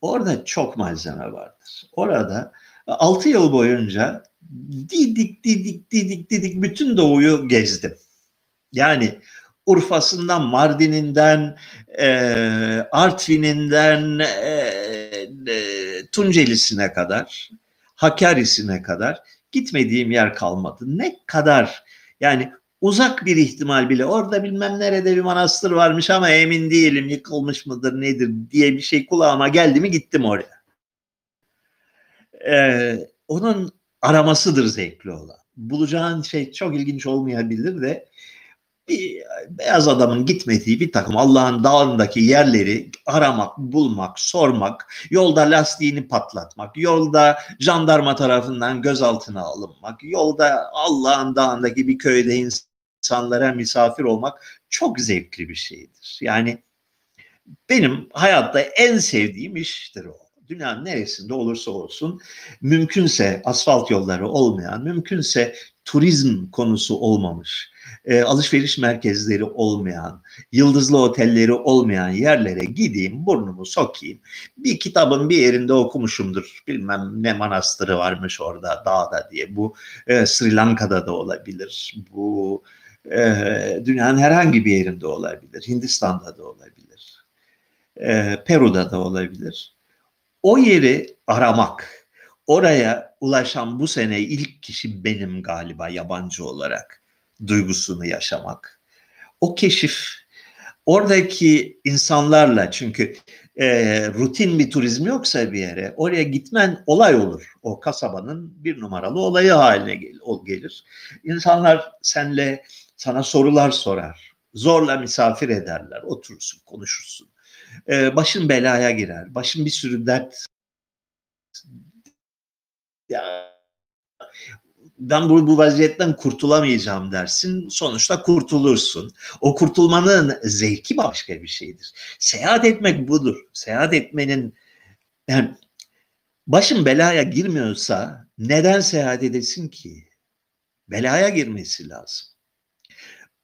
Orada çok malzeme vardır. Orada 6 yıl boyunca didik didik didik didik bütün doğuyu gezdim. Yani Urfa'sından, Mardin'inden, e, Artvin'inden, e, e, Tunceli'sine kadar, Hakkari'sine kadar gitmediğim yer kalmadı. Ne kadar yani uzak bir ihtimal bile orada bilmem nerede bir manastır varmış ama emin değilim yıkılmış mıdır nedir diye bir şey kulağıma geldi mi gittim oraya. Ee, onun aramasıdır zevkli olan. Bulacağın şey çok ilginç olmayabilir de bir beyaz adamın gitmediği bir takım Allah'ın dağındaki yerleri aramak, bulmak, sormak, yolda lastiğini patlatmak, yolda jandarma tarafından gözaltına alınmak, yolda Allah'ın dağındaki bir köyde insanlara misafir olmak çok zevkli bir şeydir. Yani benim hayatta en sevdiğim iştir o dünyanın neresinde olursa olsun mümkünse asfalt yolları olmayan, mümkünse turizm konusu olmamış, e, alışveriş merkezleri olmayan, yıldızlı otelleri olmayan yerlere gideyim, burnumu sokayım. Bir kitabın bir yerinde okumuşumdur. Bilmem ne manastırı varmış orada dağda diye. Bu e, Sri Lanka'da da olabilir. Bu e, dünyanın herhangi bir yerinde olabilir. Hindistan'da da olabilir. E, Peru'da da olabilir. O yeri aramak, oraya ulaşan bu sene ilk kişi benim galiba yabancı olarak duygusunu yaşamak. O keşif oradaki insanlarla çünkü e, rutin bir turizm yoksa bir yere oraya gitmen olay olur. O kasabanın bir numaralı olayı haline gel, gelir. İnsanlar senle sana sorular sorar. Zorla misafir ederler. Oturursun, konuşursun. Ee, başın belaya girer. Başın bir sürü dert ya ben bu, bu vaziyetten kurtulamayacağım dersin. Sonuçta kurtulursun. O kurtulmanın zevki başka bir şeydir. Seyahat etmek budur. Seyahat etmenin yani başın belaya girmiyorsa neden seyahat edesin ki? Belaya girmesi lazım.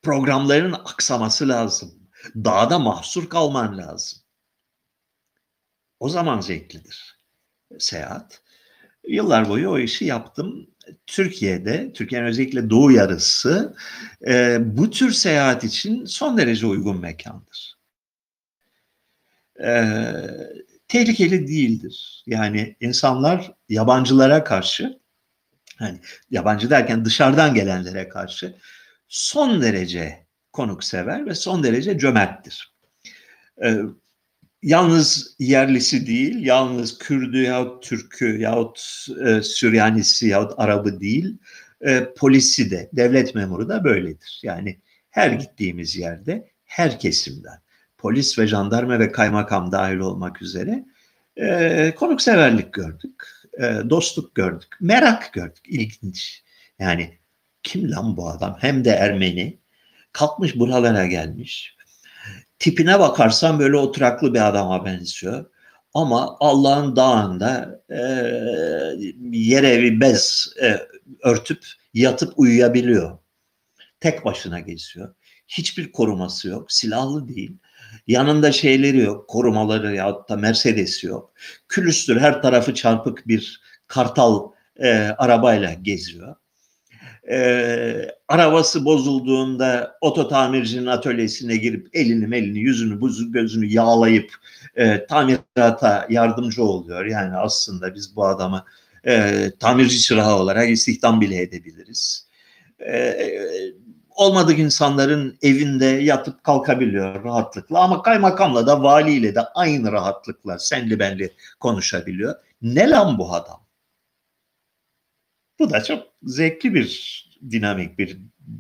Programların aksaması lazım. Dağda mahsur kalman lazım. O zaman zevklidir seyahat. Yıllar boyu o işi yaptım. Türkiye'de, Türkiye'nin özellikle doğu yarısı e, bu tür seyahat için son derece uygun mekandır. E, tehlikeli değildir. Yani insanlar yabancılara karşı, hani yabancı derken dışarıdan gelenlere karşı son derece konuksever ve son derece cömerttir. E, yalnız yerlisi değil, yalnız Kürdü yahut Türkü yahut e, Süryanisi yahut Arabı değil, e, polisi de, devlet memuru da böyledir. Yani her gittiğimiz yerde her kesimden, polis ve jandarma ve kaymakam dahil olmak üzere e, konukseverlik gördük, e, dostluk gördük, merak gördük, ilginç. Yani kim lan bu adam? Hem de Ermeni, kalkmış buralara gelmiş, tipine bakarsan böyle oturaklı bir adama benziyor. Ama Allah'ın dağında e, yere bir bez e, örtüp yatıp uyuyabiliyor. Tek başına geziyor. Hiçbir koruması yok. Silahlı değil. Yanında şeyleri yok. Korumaları ya da Mercedes yok. Külüstür her tarafı çarpık bir kartal e, arabayla geziyor e, arabası bozulduğunda oto tamircinin atölyesine girip elini elini yüzünü buzu gözünü yağlayıp e, tamirata yardımcı oluyor. Yani aslında biz bu adamı e, tamirci çırağı olarak istihdam bile edebiliriz. E, olmadık insanların evinde yatıp kalkabiliyor rahatlıkla ama kaymakamla da valiyle de aynı rahatlıkla senli benli konuşabiliyor. Ne lan bu adam? Bu da çok zevkli bir dinamik, bir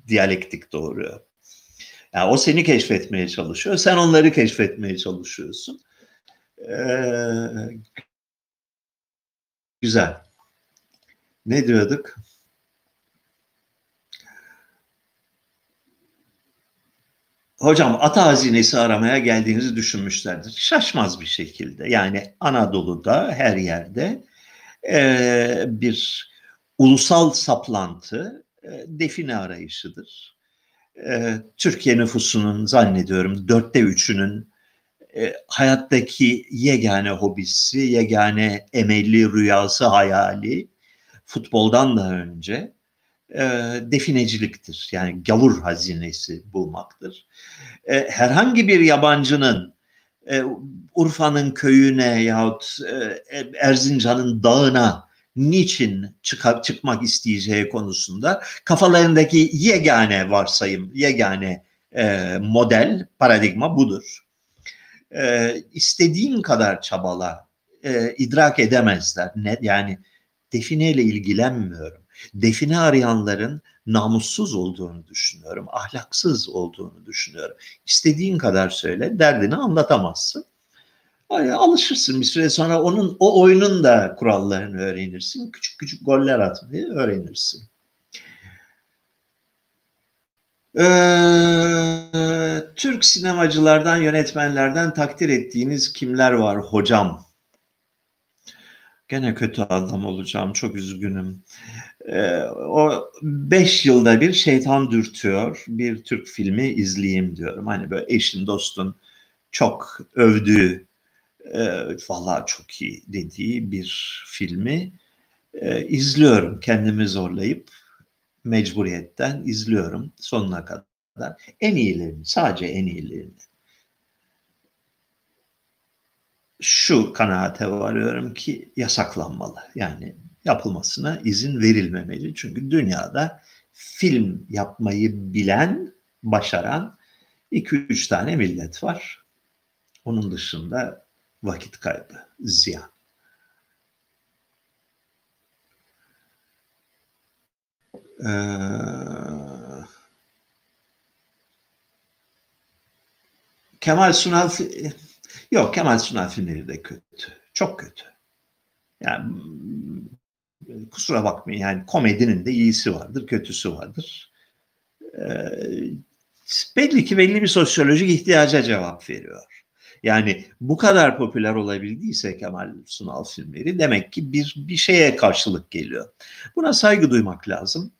diyalektik doğuruyor. Yani o seni keşfetmeye çalışıyor, sen onları keşfetmeye çalışıyorsun. Ee, güzel. Ne diyorduk? Hocam ata hazinesi aramaya geldiğinizi düşünmüşlerdir. Şaşmaz bir şekilde. Yani Anadolu'da her yerde e, bir ulusal saplantı e, define arayışıdır. E, Türkiye nüfusunun zannediyorum dörtte üçünün e, hayattaki yegane hobisi, yegane emelli rüyası, hayali futboldan da önce defineciliktir. Yani gavur hazinesi bulmaktır. herhangi bir yabancının Urfa'nın köyüne yahut Erzincan'ın dağına niçin çıkıp çıkmak isteyeceği konusunda kafalarındaki yegane varsayım, yegane e, model, paradigma budur. E, istediğin kadar çabala, e, idrak edemezler. Ne, yani defineyle ilgilenmiyorum. Define arayanların namussuz olduğunu düşünüyorum, ahlaksız olduğunu düşünüyorum. İstediğin kadar söyle, derdini anlatamazsın. Alışırsın bir süre sonra onun o oyunun da kurallarını öğrenirsin. Küçük küçük goller atmayı öğrenirsin. Ee, Türk sinemacılardan, yönetmenlerden takdir ettiğiniz kimler var hocam? Gene kötü adam olacağım, çok üzgünüm. Ee, o beş yılda bir şeytan dürtüyor, bir Türk filmi izleyeyim diyorum. Hani böyle eşin, dostun çok övdüğü e, vallahi çok iyi dediği bir filmi e, izliyorum. Kendimi zorlayıp mecburiyetten izliyorum sonuna kadar. En iyilerini, sadece en iyilerini. Şu kanaate varıyorum ki yasaklanmalı. Yani yapılmasına izin verilmemeli. Çünkü dünyada film yapmayı bilen, başaran 2-3 tane millet var. Onun dışında vakit kaybı, ziyan. Ee, Kemal Sunal yok Kemal Sunal filmleri de kötü. Çok kötü. Yani kusura bakmayın yani komedinin de iyisi vardır, kötüsü vardır. E, belli ki belli bir sosyolojik ihtiyaca cevap veriyor. Yani bu kadar popüler olabildiyse Kemal Sunal filmleri demek ki bir bir şeye karşılık geliyor. Buna saygı duymak lazım.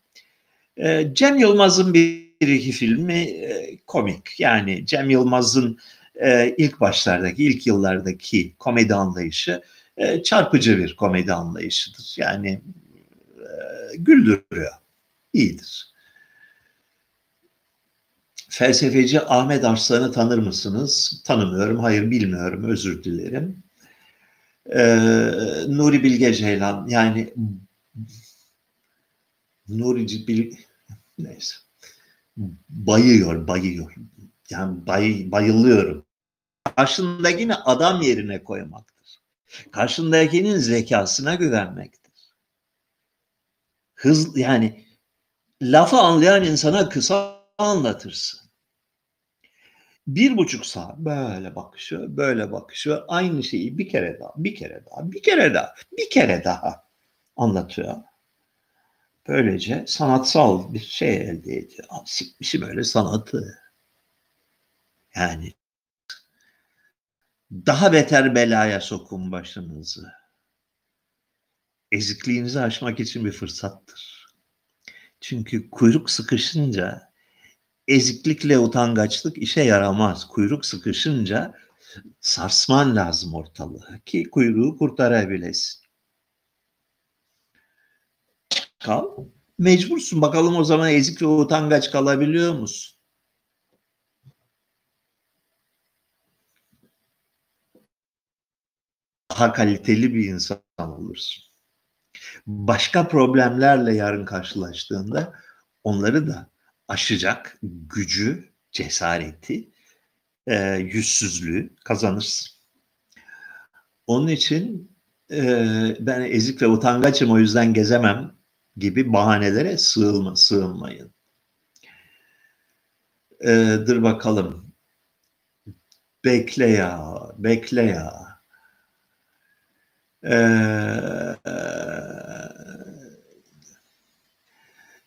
E, Cem Yılmaz'ın bir iki filmi e, komik. Yani Cem Yılmaz'ın e, ilk başlardaki, ilk yıllardaki komedi anlayışı e, çarpıcı bir komedi anlayışıdır. Yani güldürüyor, iyidir. Felsefeci Ahmet Arslan'ı tanır mısınız? Tanımıyorum, hayır bilmiyorum, özür dilerim. Ee, Nuri Bilge Ceylan, yani Nuri Bilge, neyse, bayıyor, bayıyor. Yani bay, bayılıyorum. Karşındakini adam yerine koymaktır. Karşındakinin zekasına güvenmektir. Hız, yani lafı anlayan insana kısa anlatırsın. Bir buçuk saat böyle bakışıyor, böyle bakışıyor. Aynı şeyi bir kere daha, bir kere daha, bir kere daha, bir kere daha anlatıyor. Böylece sanatsal bir şey elde ediyor. Sikmişim öyle sanatı. Yani daha beter belaya sokun başınızı. Ezikliğinizi aşmak için bir fırsattır. Çünkü kuyruk sıkışınca eziklikle utangaçlık işe yaramaz. Kuyruk sıkışınca sarsman lazım ortalığı ki kuyruğu kurtarabilesin. Kal. Mecbursun. Bakalım o zaman ezik ve utangaç kalabiliyor musun? Daha kaliteli bir insan olursun. Başka problemlerle yarın karşılaştığında onları da aşacak gücü, cesareti, e, yüzsüzlüğü kazanırsın. Onun için e, ben ezik ve utangaçım o yüzden gezemem gibi bahanelere sığılma, sığınmayın. E, dur bakalım. Bekle ya, bekle ya. Ee,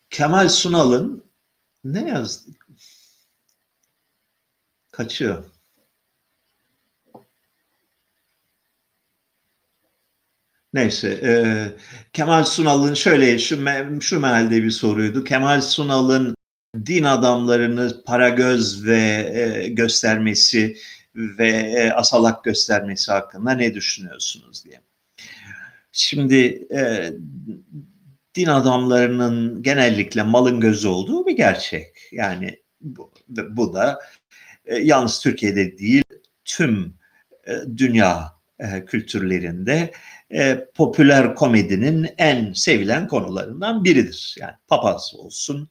Kemal Sunal'ın ne yazdı? Kaçıyor. Neyse, e, Kemal Sunal'ın şöyle şu, şu mealde bir soruydu. Kemal Sunal'ın din adamlarını para göz ve e, göstermesi ve e, asalak göstermesi hakkında ne düşünüyorsunuz diye. Şimdi e, din adamlarının genellikle malın gözü olduğu bir gerçek. Yani bu, bu da e, yalnız Türkiye'de değil tüm e, dünya e, kültürlerinde e, popüler komedinin en sevilen konularından biridir. Yani papaz olsun,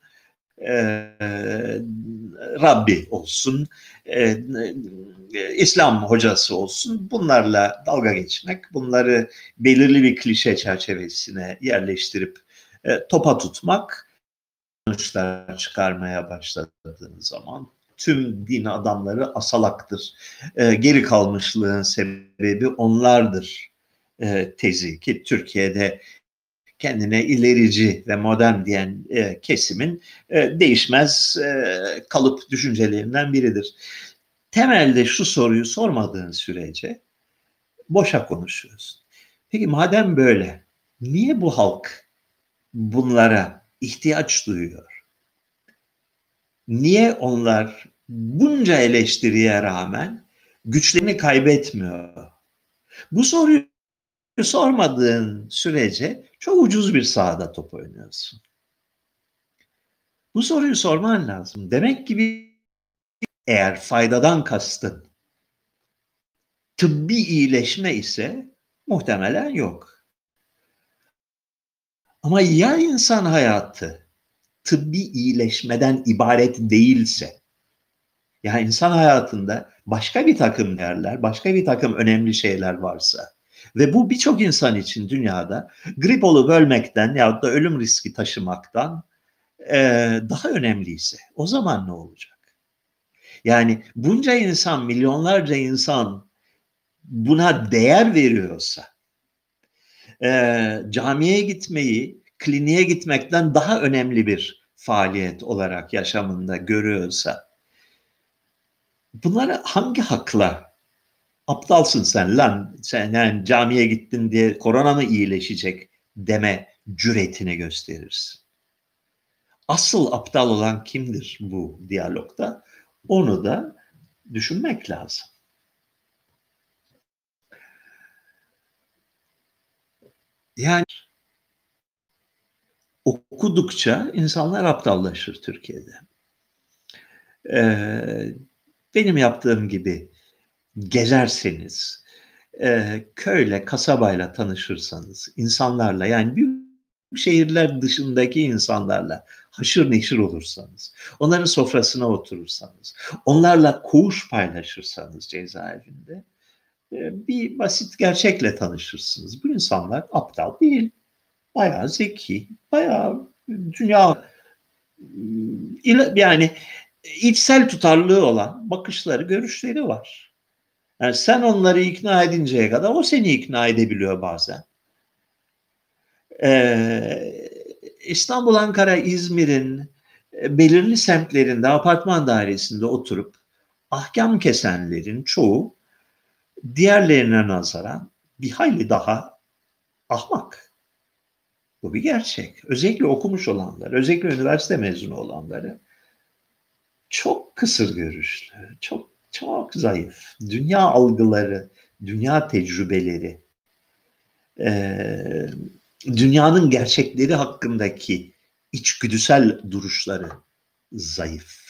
e, Rabbi olsun, e, e, İslam hocası olsun bunlarla dalga geçmek, bunları belirli bir klişe çerçevesine yerleştirip e, topa tutmak sonuçlar çıkarmaya başladığınız zaman tüm din adamları asalaktır. E, geri kalmışlığın sebebi onlardır e, tezi ki Türkiye'de kendine ilerici ve modern diyen e, kesimin e, değişmez e, kalıp düşüncelerinden biridir. Temelde şu soruyu sormadığın sürece boşa konuşuyorsun. Peki madem böyle niye bu halk bunlara ihtiyaç duyuyor? Niye onlar bunca eleştiriye rağmen güçlerini kaybetmiyor? Bu soruyu sormadığın sürece çok ucuz bir sahada top oynuyorsun. Bu soruyu sorman lazım. Demek ki eğer faydadan kastın tıbbi iyileşme ise muhtemelen yok. Ama ya insan hayatı tıbbi iyileşmeden ibaret değilse, ya insan hayatında başka bir takım değerler, başka bir takım önemli şeyler varsa, ve bu birçok insan için dünyada grip olup ölmekten ya da ölüm riski taşımaktan e, daha önemliyse o zaman ne olacak? Yani bunca insan, milyonlarca insan buna değer veriyorsa e, camiye gitmeyi kliniğe gitmekten daha önemli bir faaliyet olarak yaşamında görüyorsa bunları hangi hakla aptalsın sen lan sen yani camiye gittin diye korona mı iyileşecek deme cüretini gösterirsin. Asıl aptal olan kimdir bu diyalogda? Onu da düşünmek lazım. Yani okudukça insanlar aptallaşır Türkiye'de. Ee, benim yaptığım gibi gezerseniz, e, köyle, kasabayla tanışırsanız, insanlarla yani büyük şehirler dışındaki insanlarla haşır neşir olursanız, onların sofrasına oturursanız, onlarla koğuş paylaşırsanız cezaevinde bir basit gerçekle tanışırsınız. Bu insanlar aptal değil, bayağı zeki, bayağı dünya yani içsel tutarlığı olan bakışları, görüşleri var. Yani sen onları ikna edinceye kadar o seni ikna edebiliyor bazen. Ee, İstanbul, Ankara, İzmir'in e, belirli semtlerinde apartman dairesinde oturup ahkam kesenlerin çoğu diğerlerine nazaran bir hayli daha ahmak. Bu bir gerçek. Özellikle okumuş olanlar, özellikle üniversite mezunu olanları çok kısır görüşlü, çok çok zayıf. Dünya algıları, dünya tecrübeleri, dünyanın gerçekleri hakkındaki içgüdüsel duruşları zayıf.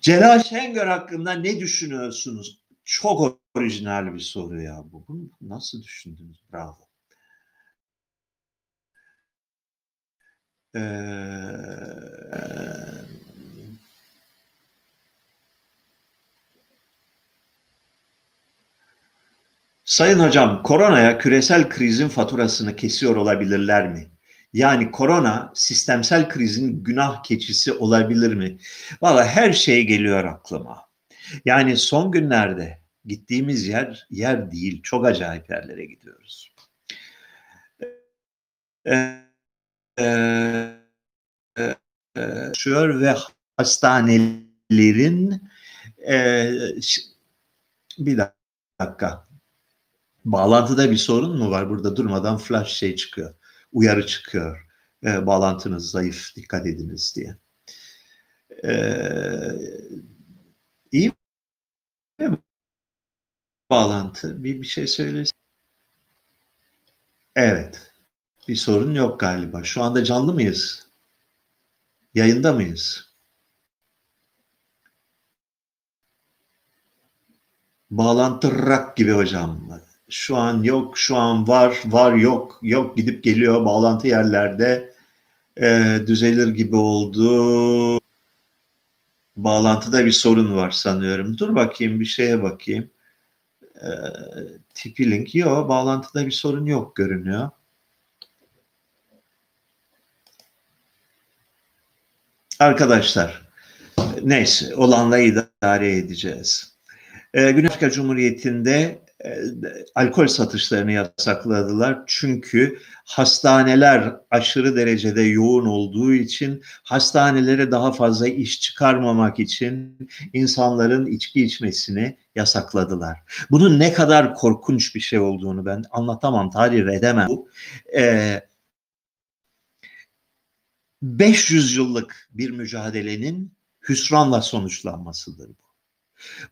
Celal Şengör hakkında ne düşünüyorsunuz? Çok orijinal bir soru ya bu. Bunu nasıl düşündünüz? Bravo. Ee, Sayın hocam, koronaya küresel krizin faturasını kesiyor olabilirler mi? Yani korona sistemsel krizin günah keçisi olabilir mi? Valla her şey geliyor aklıma. Yani son günlerde gittiğimiz yer yer değil. Çok acayip yerlere gidiyoruz. Ee, e, e, ve hastanelerin e, bir dakika Bağlantıda bir sorun mu var? Burada durmadan flash şey çıkıyor. Uyarı çıkıyor. E, bağlantınız zayıf, dikkat ediniz diye. E, iyi mi? Bağlantı. Bir, bir şey söylesin. Evet. Bir sorun yok galiba. Şu anda canlı mıyız? Yayında mıyız? Bağlantı rak gibi hocam şu an yok, şu an var, var yok, yok gidip geliyor bağlantı yerlerde e, düzelir gibi oldu. Bağlantıda bir sorun var sanıyorum. Dur bakayım bir şeye bakayım. E, tipi link yok, bağlantıda bir sorun yok görünüyor. Arkadaşlar, neyse olanla idare edeceğiz. E, Güney Afrika Cumhuriyeti'nde alkol satışlarını yasakladılar. Çünkü hastaneler aşırı derecede yoğun olduğu için hastanelere daha fazla iş çıkarmamak için insanların içki içmesini yasakladılar. Bunun ne kadar korkunç bir şey olduğunu ben anlatamam, tarif edemem. Bu, e, 500 yıllık bir mücadelenin hüsranla sonuçlanmasıdır bu.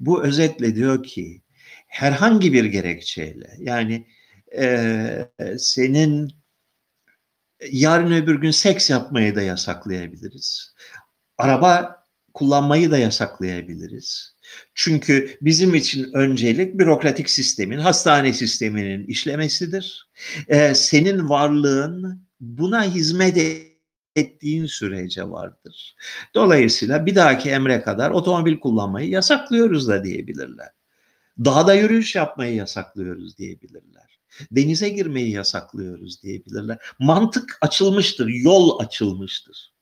Bu özetle diyor ki herhangi bir gerekçeyle yani e, senin yarın öbür gün seks yapmayı da yasaklayabiliriz. Araba kullanmayı da yasaklayabiliriz. Çünkü bizim için öncelik bürokratik sistemin, hastane sisteminin işlemesidir. Ee, senin varlığın buna hizmet ettiğin sürece vardır. Dolayısıyla bir dahaki emre kadar otomobil kullanmayı yasaklıyoruz da diyebilirler. Dağda yürüyüş yapmayı yasaklıyoruz diyebilirler. Denize girmeyi yasaklıyoruz diyebilirler. Mantık açılmıştır, yol açılmıştır.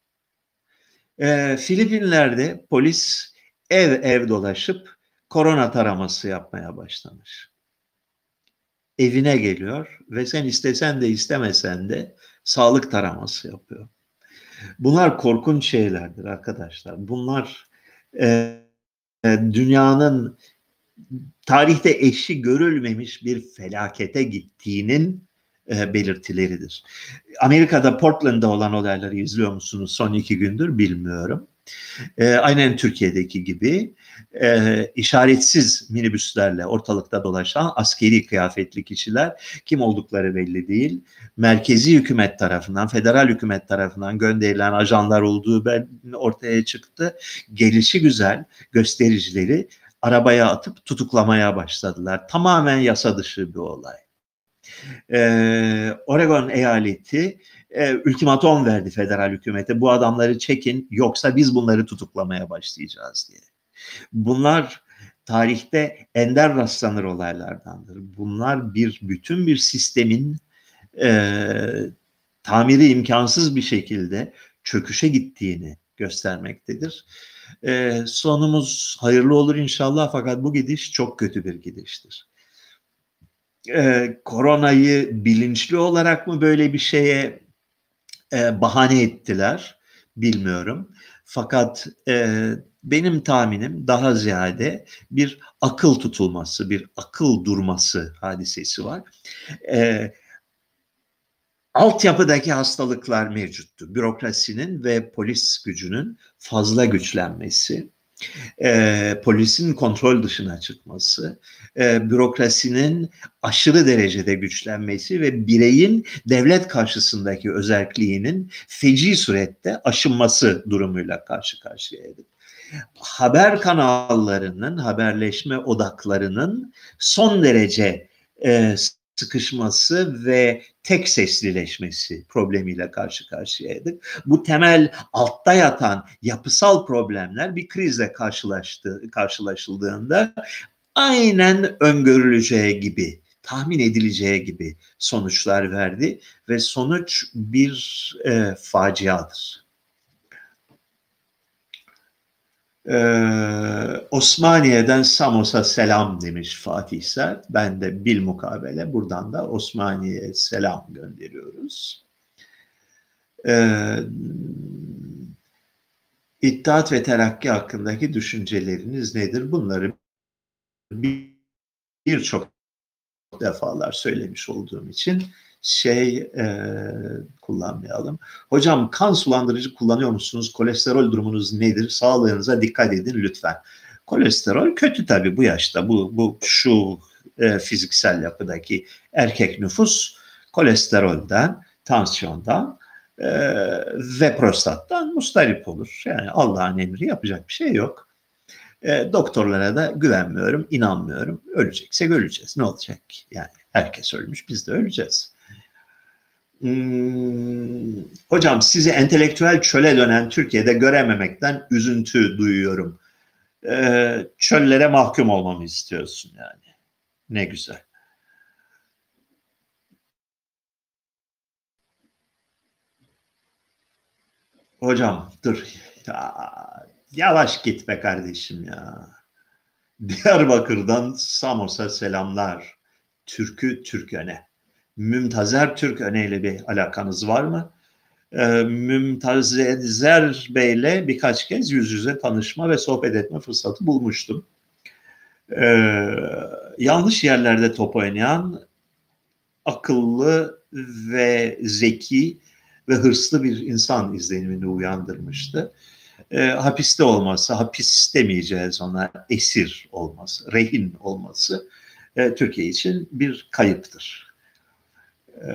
Ee, Filipinler'de polis ev ev dolaşıp korona taraması yapmaya başlamış. evine geliyor ve sen istesen de istemesen de sağlık taraması yapıyor. Bunlar korkunç şeylerdir arkadaşlar. Bunlar e, dünyanın tarihte eşi görülmemiş bir felakete gittiğinin e, belirtileridir. Amerika'da Portland'da olan olayları izliyor musunuz son iki gündür bilmiyorum. E, aynen Türkiye'deki gibi e, işaretsiz minibüslerle ortalıkta dolaşan askeri kıyafetli kişiler kim oldukları belli değil. Merkezi hükümet tarafından, federal hükümet tarafından gönderilen ajanlar olduğu ortaya çıktı. Gelişi güzel göstericileri arabaya atıp tutuklamaya başladılar. Tamamen yasa dışı bir olay. Ee, Oregon eyaleti e, ultimatom verdi federal hükümete. Bu adamları çekin yoksa biz bunları tutuklamaya başlayacağız diye. Bunlar tarihte ender rastlanır olaylardandır. Bunlar bir bütün bir sistemin e, tamiri imkansız bir şekilde çöküşe gittiğini göstermektedir. E, sonumuz hayırlı olur inşallah fakat bu gidiş çok kötü bir gidiştir. E, koronayı bilinçli olarak mı böyle bir şeye e, bahane ettiler bilmiyorum. Fakat e, benim tahminim daha ziyade bir akıl tutulması, bir akıl durması hadisesi var. E, altyapıdaki hastalıklar mevcuttu. Bürokrasinin ve polis gücünün fazla güçlenmesi, e, polisin kontrol dışına çıkması, e, bürokrasinin aşırı derecede güçlenmesi ve bireyin devlet karşısındaki özelliğinin feci surette aşınması durumuyla karşı karşıyaydık. Haber kanallarının, haberleşme odaklarının son derece e, sıkışması ve tek seslileşmesi problemiyle karşı karşıyaydık. Bu temel altta yatan yapısal problemler bir krizle karşılaştı, karşılaşıldığında aynen öngörüleceği gibi, tahmin edileceği gibi sonuçlar verdi ve sonuç bir e, faciadır. Ee, Osmaniye'den Samos'a selam demiş Fatih Sert. Ben de bil mukabele buradan da Osmaniye'ye selam gönderiyoruz. Ee, İttihat ve Terakki hakkındaki düşünceleriniz nedir? Bunları birçok defalar söylemiş olduğum için şey e, kullanmayalım. Hocam kan sulandırıcı kullanıyor musunuz? Kolesterol durumunuz nedir? Sağlığınıza dikkat edin lütfen. Kolesterol kötü tabii bu yaşta. Bu, bu şu e, fiziksel yapıdaki erkek nüfus kolesterolden, tansiyondan e, ve prostattan mustarip olur. Yani Allah'ın emri yapacak bir şey yok. E, doktorlara da güvenmiyorum, inanmıyorum. Öleceksek öleceğiz. Ne olacak? Yani herkes ölmüş, biz de öleceğiz. Hmm, hocam sizi entelektüel çöle dönen Türkiye'de görememekten üzüntü duyuyorum. Ee, çöllere mahkum olmamı istiyorsun yani. Ne güzel. Hocam dur. Ya, yavaş git be kardeşim ya. Diyarbakır'dan Samos'a selamlar. Türkü Türkene. Mümtazer Türk ile bir alakanız var mı? Ee, Mümtazer Bey'le birkaç kez yüz yüze tanışma ve sohbet etme fırsatı bulmuştum. Ee, yanlış yerlerde top oynayan akıllı ve zeki ve hırslı bir insan izlenimini uyandırmıştı. E, hapiste olması, hapis demeyeceğiz ona, esir olması, rehin olması e, Türkiye için bir kayıptır. Ee,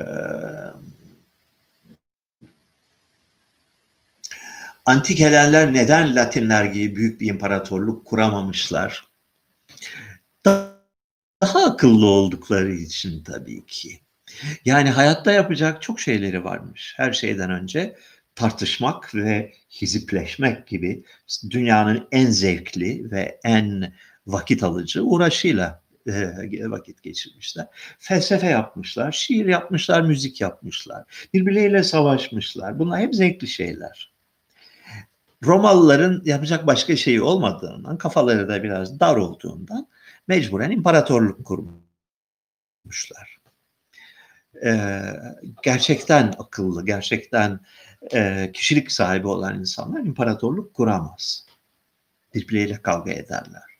antik Helenler neden Latinler gibi büyük bir imparatorluk kuramamışlar? Daha akıllı oldukları için tabii ki. Yani hayatta yapacak çok şeyleri varmış. Her şeyden önce tartışmak ve hizipleşmek gibi dünyanın en zevkli ve en vakit alıcı uğraşıyla e, vakit geçirmişler. Felsefe yapmışlar, şiir yapmışlar, müzik yapmışlar. Birbirleriyle savaşmışlar. Bunlar hep zevkli şeyler. Romalıların yapacak başka şeyi olmadığından, kafaları da biraz dar olduğundan mecburen imparatorluk kurmuş. kurmuşlar. Ee, gerçekten akıllı, gerçekten e, kişilik sahibi olan insanlar imparatorluk kuramaz. Birbirleriyle kavga ederler.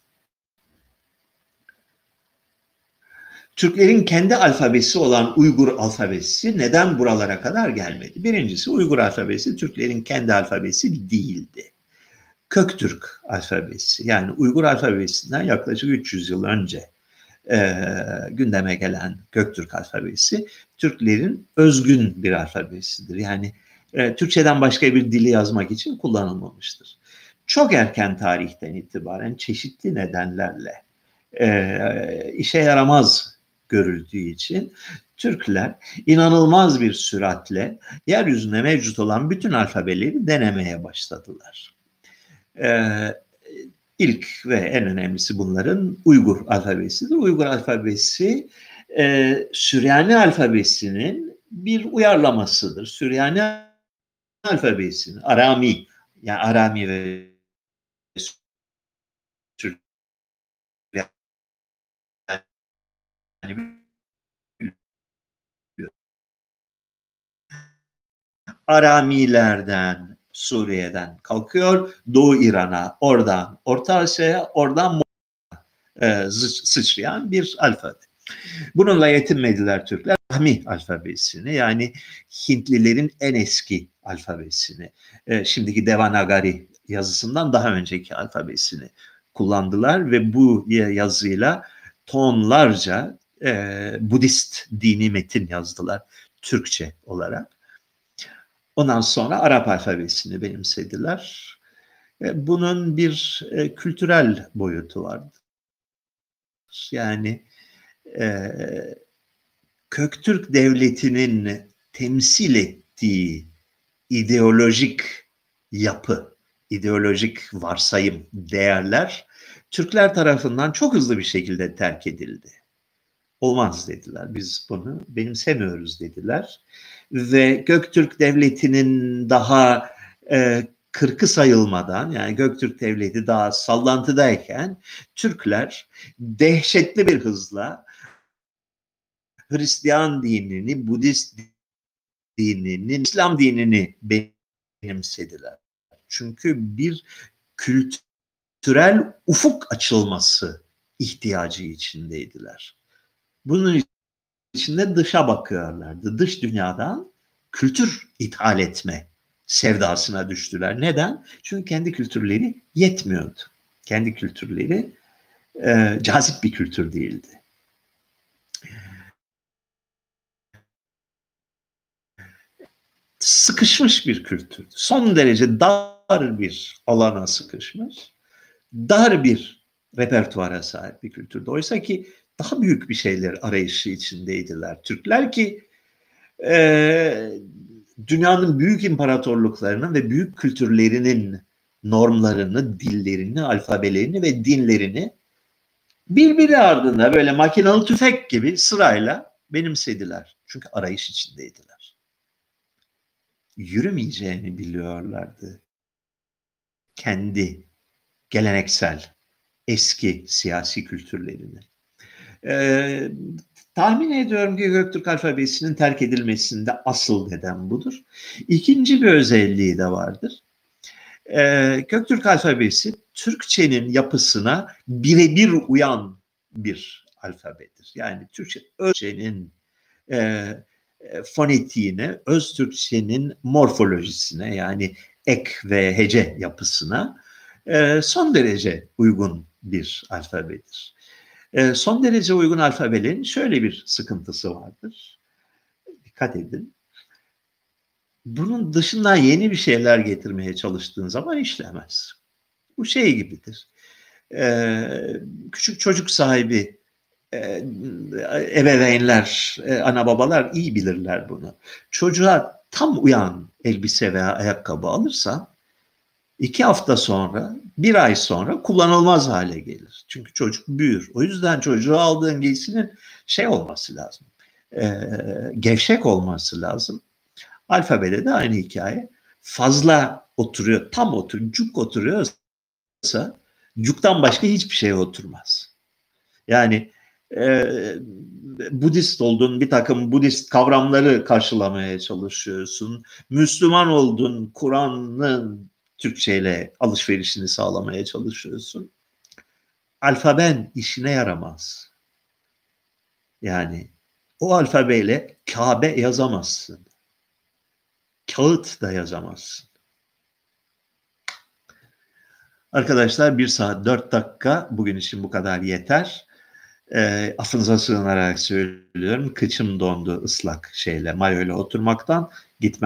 Türklerin kendi alfabesi olan Uygur alfabesi neden buralara kadar gelmedi? Birincisi Uygur alfabesi Türklerin kendi alfabesi değildi. Köktürk alfabesi yani Uygur alfabesinden yaklaşık 300 yıl önce e, gündeme gelen Göktürk alfabesi Türklerin özgün bir alfabesidir. Yani e, Türkçeden başka bir dili yazmak için kullanılmamıştır. Çok erken tarihten itibaren çeşitli nedenlerle e, işe yaramaz görüldüğü için Türkler inanılmaz bir süratle yeryüzünde mevcut olan bütün alfabeleri denemeye başladılar. Ee, ilk ve en önemlisi bunların Uygur alfabesidir. Uygur alfabesi e, Süryani alfabesinin bir uyarlamasıdır. Süryani alfabesinin Arami yani Arami ve Aramilerden, Suriye'den kalkıyor, Doğu İran'a, oradan Orta Asya'ya, oradan e, sıçrayan bir alfabe. Bununla yetinmediler Türkler. Rahmi alfabesini yani Hintlilerin en eski alfabesini, e, şimdiki Devanagari yazısından daha önceki alfabesini kullandılar ve bu yazıyla tonlarca e, Budist dini metin yazdılar Türkçe olarak. Ondan sonra Arap alfabesini benimsediler. E, bunun bir e, kültürel boyutu vardı. Yani e, Köktürk devletinin temsil ettiği ideolojik yapı, ideolojik varsayım, değerler Türkler tarafından çok hızlı bir şekilde terk edildi. Olmaz dediler. Biz bunu benimsemiyoruz dediler. Ve Göktürk Devleti'nin daha e, kırkı sayılmadan yani Göktürk Devleti daha sallantıdayken Türkler dehşetli bir hızla Hristiyan dinini, Budist dinini, İslam dinini benimsediler. Çünkü bir kültürel ufuk açılması ihtiyacı içindeydiler. Bunun içinde dışa bakıyorlardı. Dış dünyadan kültür ithal etme sevdasına düştüler. Neden? Çünkü kendi kültürleri yetmiyordu. Kendi kültürleri e, cazip bir kültür değildi. Sıkışmış bir kültür. Son derece dar bir alana sıkışmış. Dar bir repertuara sahip bir kültürdü. Oysa ki daha büyük bir şeyler arayışı içindeydiler. Türkler ki e, dünyanın büyük imparatorluklarının ve büyük kültürlerinin normlarını, dillerini, alfabelerini ve dinlerini birbiri ardında böyle makinalı tüfek gibi sırayla benimsediler. Çünkü arayış içindeydiler. Yürümeyeceğini biliyorlardı. Kendi geleneksel, eski siyasi kültürlerini. Ee, tahmin ediyorum ki Göktürk alfabesinin terk edilmesinde asıl neden budur. İkinci bir özelliği de vardır. Ee, Göktürk alfabesi Türkçenin yapısına birebir uyan bir alfabedir. Yani Türkçe Özçe'nin e, e, fonetiğine, öz Türkçenin morfolojisine yani ek ve hece yapısına e, son derece uygun bir alfabedir. E, son derece uygun alfabelerin şöyle bir sıkıntısı vardır. Dikkat edin. Bunun dışından yeni bir şeyler getirmeye çalıştığın zaman işlemez. Bu şey gibidir. E, küçük çocuk sahibi e, ebeveynler, e, ana babalar iyi bilirler bunu. Çocuğa tam uyan elbise veya ayakkabı alırsan iki hafta sonra, bir ay sonra kullanılmaz hale gelir. Çünkü çocuk büyür. O yüzden çocuğu aldığın giysinin şey olması lazım. E, gevşek olması lazım. Alfabede de aynı hikaye. Fazla oturuyor, tam oturuyor, cuk oturuyorsa cuktan başka hiçbir şey oturmaz. Yani e, Budist oldun, bir takım Budist kavramları karşılamaya çalışıyorsun. Müslüman oldun, Kur'an'ın Türkçeyle alışverişini sağlamaya çalışıyorsun. Alfaben işine yaramaz. Yani o alfabeyle Kabe yazamazsın. Kağıt da yazamazsın. Arkadaşlar bir saat dört dakika bugün için bu kadar yeter. E, affınıza sığınarak söylüyorum. Kıçım dondu ıslak şeyle, mayoyla oturmaktan. Gitmem